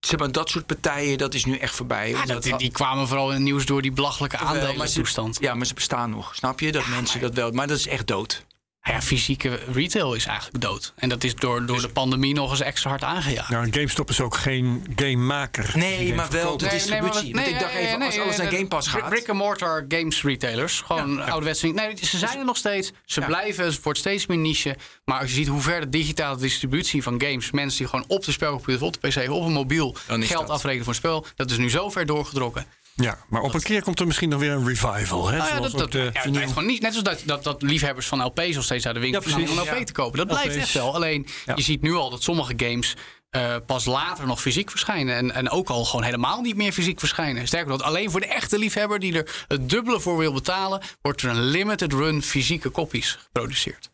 zeg maar, dat soort partijen, dat is nu echt voorbij. Ja, dat, die, die kwamen vooral in het nieuws door die belachelijke aandelentoestand. Ja, maar ze bestaan nog. Snap je? Dat mensen dat wel. Maar dat is echt dood. Ja, fysieke retail is eigenlijk dood. En dat is door, door de pandemie nog eens extra hard aangejaagd. Nou, GameStop is ook geen gamemaker. Nee, maar wel de distributie. Want ik dacht even, als alles naar Game Pass gaat. Brick and mortar games retailers. Gewoon Ja. ouderwetse. Nee, ze zijn er nog steeds. Ze Ja. blijven. Het wordt steeds meer niche. Maar als je ziet hoe ver de digitale distributie van games. Mensen die gewoon op de spelcomputer, op de PC, op een mobiel geld dat. afrekenen voor een spel. Dat is nu zo ver doorgedrokken. Ja, maar op een keer komt er misschien nog weer een revival. Hè? Nou ja, Zoals dat, ook dat, de ja, het blijft gewoon niet. Net zoals dat, dat, dat liefhebbers van LP's nog steeds naar de winkel Ja, gaan om LP Ja. te kopen. Dat blijft echt wel. Alleen Ja. je ziet nu al dat sommige games eh, pas later nog fysiek verschijnen. En, en ook al gewoon helemaal niet meer fysiek verschijnen. Sterker nog, alleen voor de echte liefhebber die er het dubbele voor wil betalen, wordt er een limited run fysieke kopies geproduceerd.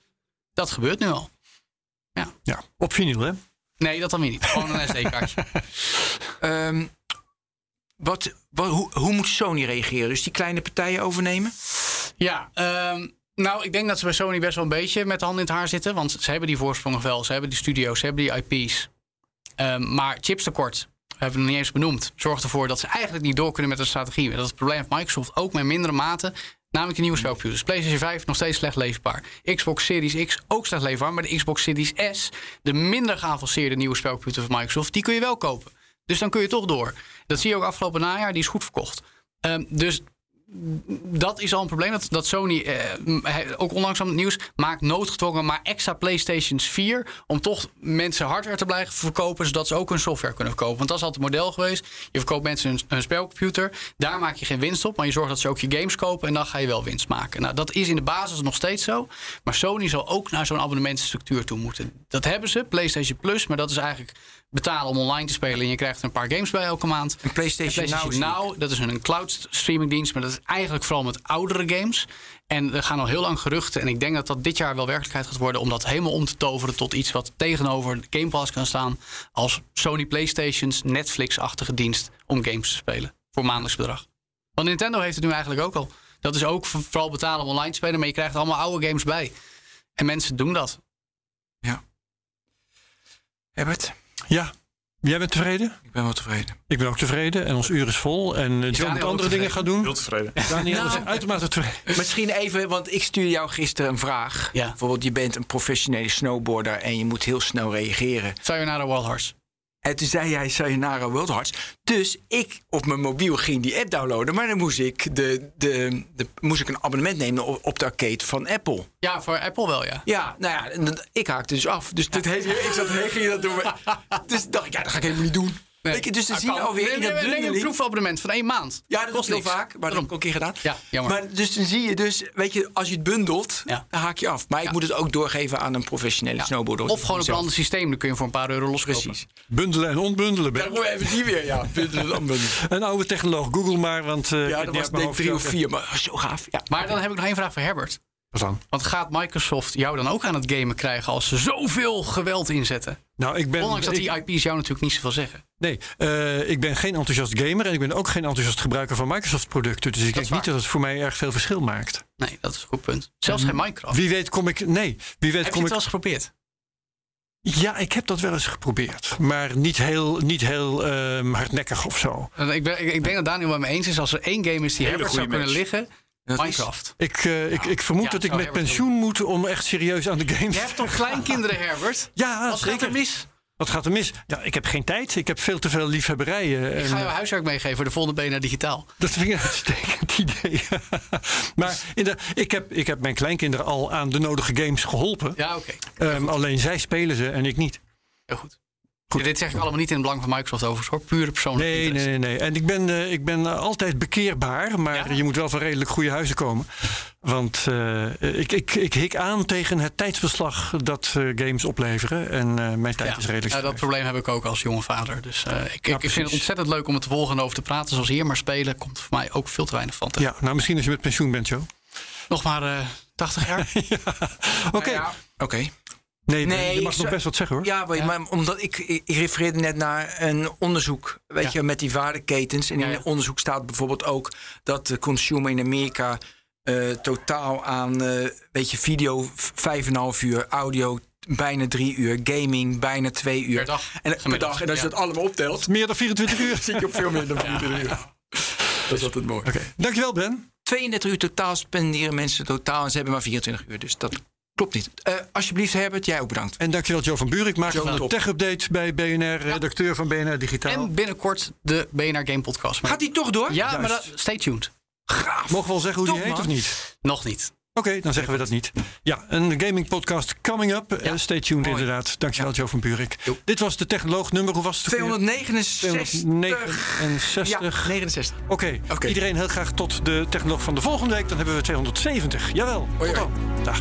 Dat gebeurt nu al. Ja, op vinyl, hè? Nee, dat dan weer niet. Gewoon een SD-kaartje. (laughs) Ehm, wat, wat, hoe, hoe moet Sony reageren? Dus die kleine partijen overnemen? Ja, ehm, nou, ik denk dat ze bij Sony best wel een beetje met de hand in het haar zitten. Want ze hebben die voorsprong nog wel. Ze hebben die studio's, ze hebben die IP's. Ehm, maar chipstekort, hebben we nog niet eens benoemd, zorgt ervoor dat ze eigenlijk niet door kunnen met de strategie. Dat is het probleem van Microsoft, ook met mindere mate. Namelijk de nieuwe spelcomputers. PlayStation 5 nog steeds slecht leefbaar. Xbox Series X ook slecht leefbaar. Maar de Xbox Series S, de minder geavanceerde nieuwe spelcomputer van Microsoft, die kun je wel kopen. Dus dan kun je toch door. Dat zie je ook afgelopen najaar, die is goed verkocht. Ehm, dus dat is al een probleem. Dat, dat Sony, eh, ook onlangs aan het nieuws, maakt noodgedwongen maar extra PlayStations 4. Om toch mensen hardware te blijven verkopen, zodat ze ook hun software kunnen verkopen. Want dat is altijd het model geweest. Je verkoopt mensen een spelcomputer. Daar maak je geen winst op, maar je zorgt dat ze ook je games kopen. En dan ga je wel winst maken. Nou, dat is in de basis nog steeds zo. Maar Sony zal ook naar zo'n abonnementsstructuur toe moeten. Dat hebben ze, PlayStation Plus. Maar dat is eigenlijk betalen om online te spelen. En je krijgt er een paar games bij elke maand. Een PlayStation, En PlayStation Now. dat is een cloud streamingdienst, maar dat is eigenlijk vooral met oudere games. En er gaan al heel lang geruchten. En ik denk dat dat dit jaar wel werkelijkheid gaat worden. Om dat helemaal om te toveren tot iets wat tegenover Game Pass kan staan. Als Sony PlayStation's Netflix-achtige dienst om games te spelen. Voor maandelijks bedrag. Want Nintendo heeft het nu eigenlijk ook al. Dat is ook vooral betalen om online te spelen. Maar je krijgt er allemaal oude games bij. En mensen doen dat. Herbert, Ja. Jij bent tevreden? ik ben wel tevreden. Ik ben ook tevreden en ons uur is vol. En uh, John moet ook andere dingen gaan doen. Heel tevreden. (laughs) Daniel Nou. is uitermate tevreden. Misschien even, want ik stuurde jou gisteren een vraag. Ja. Bijvoorbeeld, je bent een professionele snowboarder en je moet heel snel reageren. Sayonara Wild Hearts. En toen zei jij Sayonara World Hearts. Dus ik op mijn mobiel ging die app downloaden. Maar dan moest ik, de, de, de, moest ik een abonnement nemen op, op de arcade van Apple. Ja, voor Apple wel, ja. Ja, nou ja, ik haakte dus af. Dus dit hele, ik zat heen, (laughs) ging je dat doen. (laughs) Dus dacht ik, ja, dat ga ik helemaal niet doen. Weet je, dus dan zie je kan. alweer in Nee, dat een proefabonnement van één maand. Ja, dat Kost heel vaak, maar dat heb ik ook een keer gedaan. Ja, jammer. Maar dus dan zie je dus, weet je, als je het bundelt, Ja. dan haak je af. Maar ik moet het ook doorgeven aan een professionele Ja. snowboarder. Of gewoon op een ander systeem. Dan kun je voor een paar euro loskopen. Precies. Bundelen en ontbundelen. Ben. Dan moet je even die weer, ja. Bundelen dan bundelen. (laughs) Een oude technoloog, Google maar. Want, uh, Ja, dat was denk drie of vier, maar zo gaaf. Ja. Maar dan heb ik nog één vraag voor Herbert. Wat dan? Want gaat Microsoft jou dan ook aan het gamen krijgen als ze zoveel geweld inzetten? Nou, ik ben, Ondanks dat ik- die IP's jou natuurlijk niet zoveel zeggen. Nee, eh, ik ben geen enthousiast gamer en ik ben ook geen enthousiast gebruiker van Microsoft producten. Dus ik denk niet dat het voor mij erg veel verschil maakt. Nee, dat is een goed punt. Zelfs geen Minecraft. Wie weet kom ik. Nee, wie weet heb je kom het ik. wel eens geprobeerd? Ja, ik heb dat wel eens geprobeerd. Maar niet heel, niet heel ehm, hardnekkig of zo. Ik, ben, ik, ik denk dat Daniel het met me eens is. Als er één game is die Herbert zou kunnen match. liggen, Minecraft. Ik, eh, ik, ik vermoed Ja, dat ik met Herbert pensioen moet om echt serieus aan de games Je hebt toch kleinkinderen, Herbert? (laughs) Ja, Wat gaat er mis? Wat gaat er mis? Ja, ik heb geen tijd. Ik heb veel te veel liefhebberijen. Ik En, ga je eh, huiswerk meegeven voor de volgende BNR Digitaal. dat vind ik een uitstekend (laughs) idee. (laughs) maar in de, ik, heb, ik heb mijn kleinkinderen al aan de nodige games geholpen. Ja, oké. Ehm, alleen zij spelen ze en ik niet. Heel goed. Ja, dit zeg ik allemaal niet in het belang van Microsoft overigens hoor. Pure persoonlijke Nee, interesse. nee, nee, nee. En ik ben, eh, ik ben altijd bekeerbaar, maar Ja? je moet wel van redelijk goede huizen komen. Want eh, ik, ik, ik hik aan tegen het tijdsbeslag dat eh, games opleveren. En mijn tijd Ja. is redelijk Ja, dat schaars. probleem heb ik ook als jonge vader. Dus ik, ik vind het ontzettend leuk om het te volgen en over te praten zoals hier. Maar spelen komt voor mij ook veel te weinig van. terecht. Ja, nou misschien als je met pensioen bent, Joe. Nog maar eh 80 jaar. Oké. (laughs) Ja, Oké. Nee, Nee, je mag nog best wat zeggen hoor. Ja, maar, maar omdat ik, ik refereerde net naar een onderzoek, weet Ja. je, met die waardeketens. En in het onderzoek staat bijvoorbeeld ook dat de consumer in Amerika eh, totaal aan, eh, weet je, video v- vijf en een half uur, audio bijna drie uur, gaming bijna twee uur. Per dag, En, per gemiddeld, dag. En als je dat allemaal optelt, Meer dan 24 uur. (laughs) zit je op veel meer dan 24 uur. Dat is altijd mooi. Dankjewel Ben. 32 uur totaal spenderen mensen totaal en ze hebben maar 24 uur. Dus dat klopt niet. Eh, alsjeblieft, Herbert, jij ook bedankt. En dankjewel Joe van Buurik. Maak van de tech-update bij BNR, redacteur van BNR Digitaal. en binnenkort de BNR Game Podcast. Maar- Gaat die toch door? Ja, maar dat, stay tuned. Gaaf. Mogen we wel zeggen hoe die heet man. of niet? Nog niet. Oké, dan zeggen we dat niet. Ja, een gaming podcast coming up. Eh, stay tuned Mooi. inderdaad. Dankjewel Joe van Buurik. Jo. Dit was de technoloog nummer. Hoe was het? ook weer? 269. 269. Ja, 69. Oké, Oké. iedereen heel graag tot de technoloog van de volgende week. Dan hebben we 270. Jawel. Hoi, Tot dan. Dag.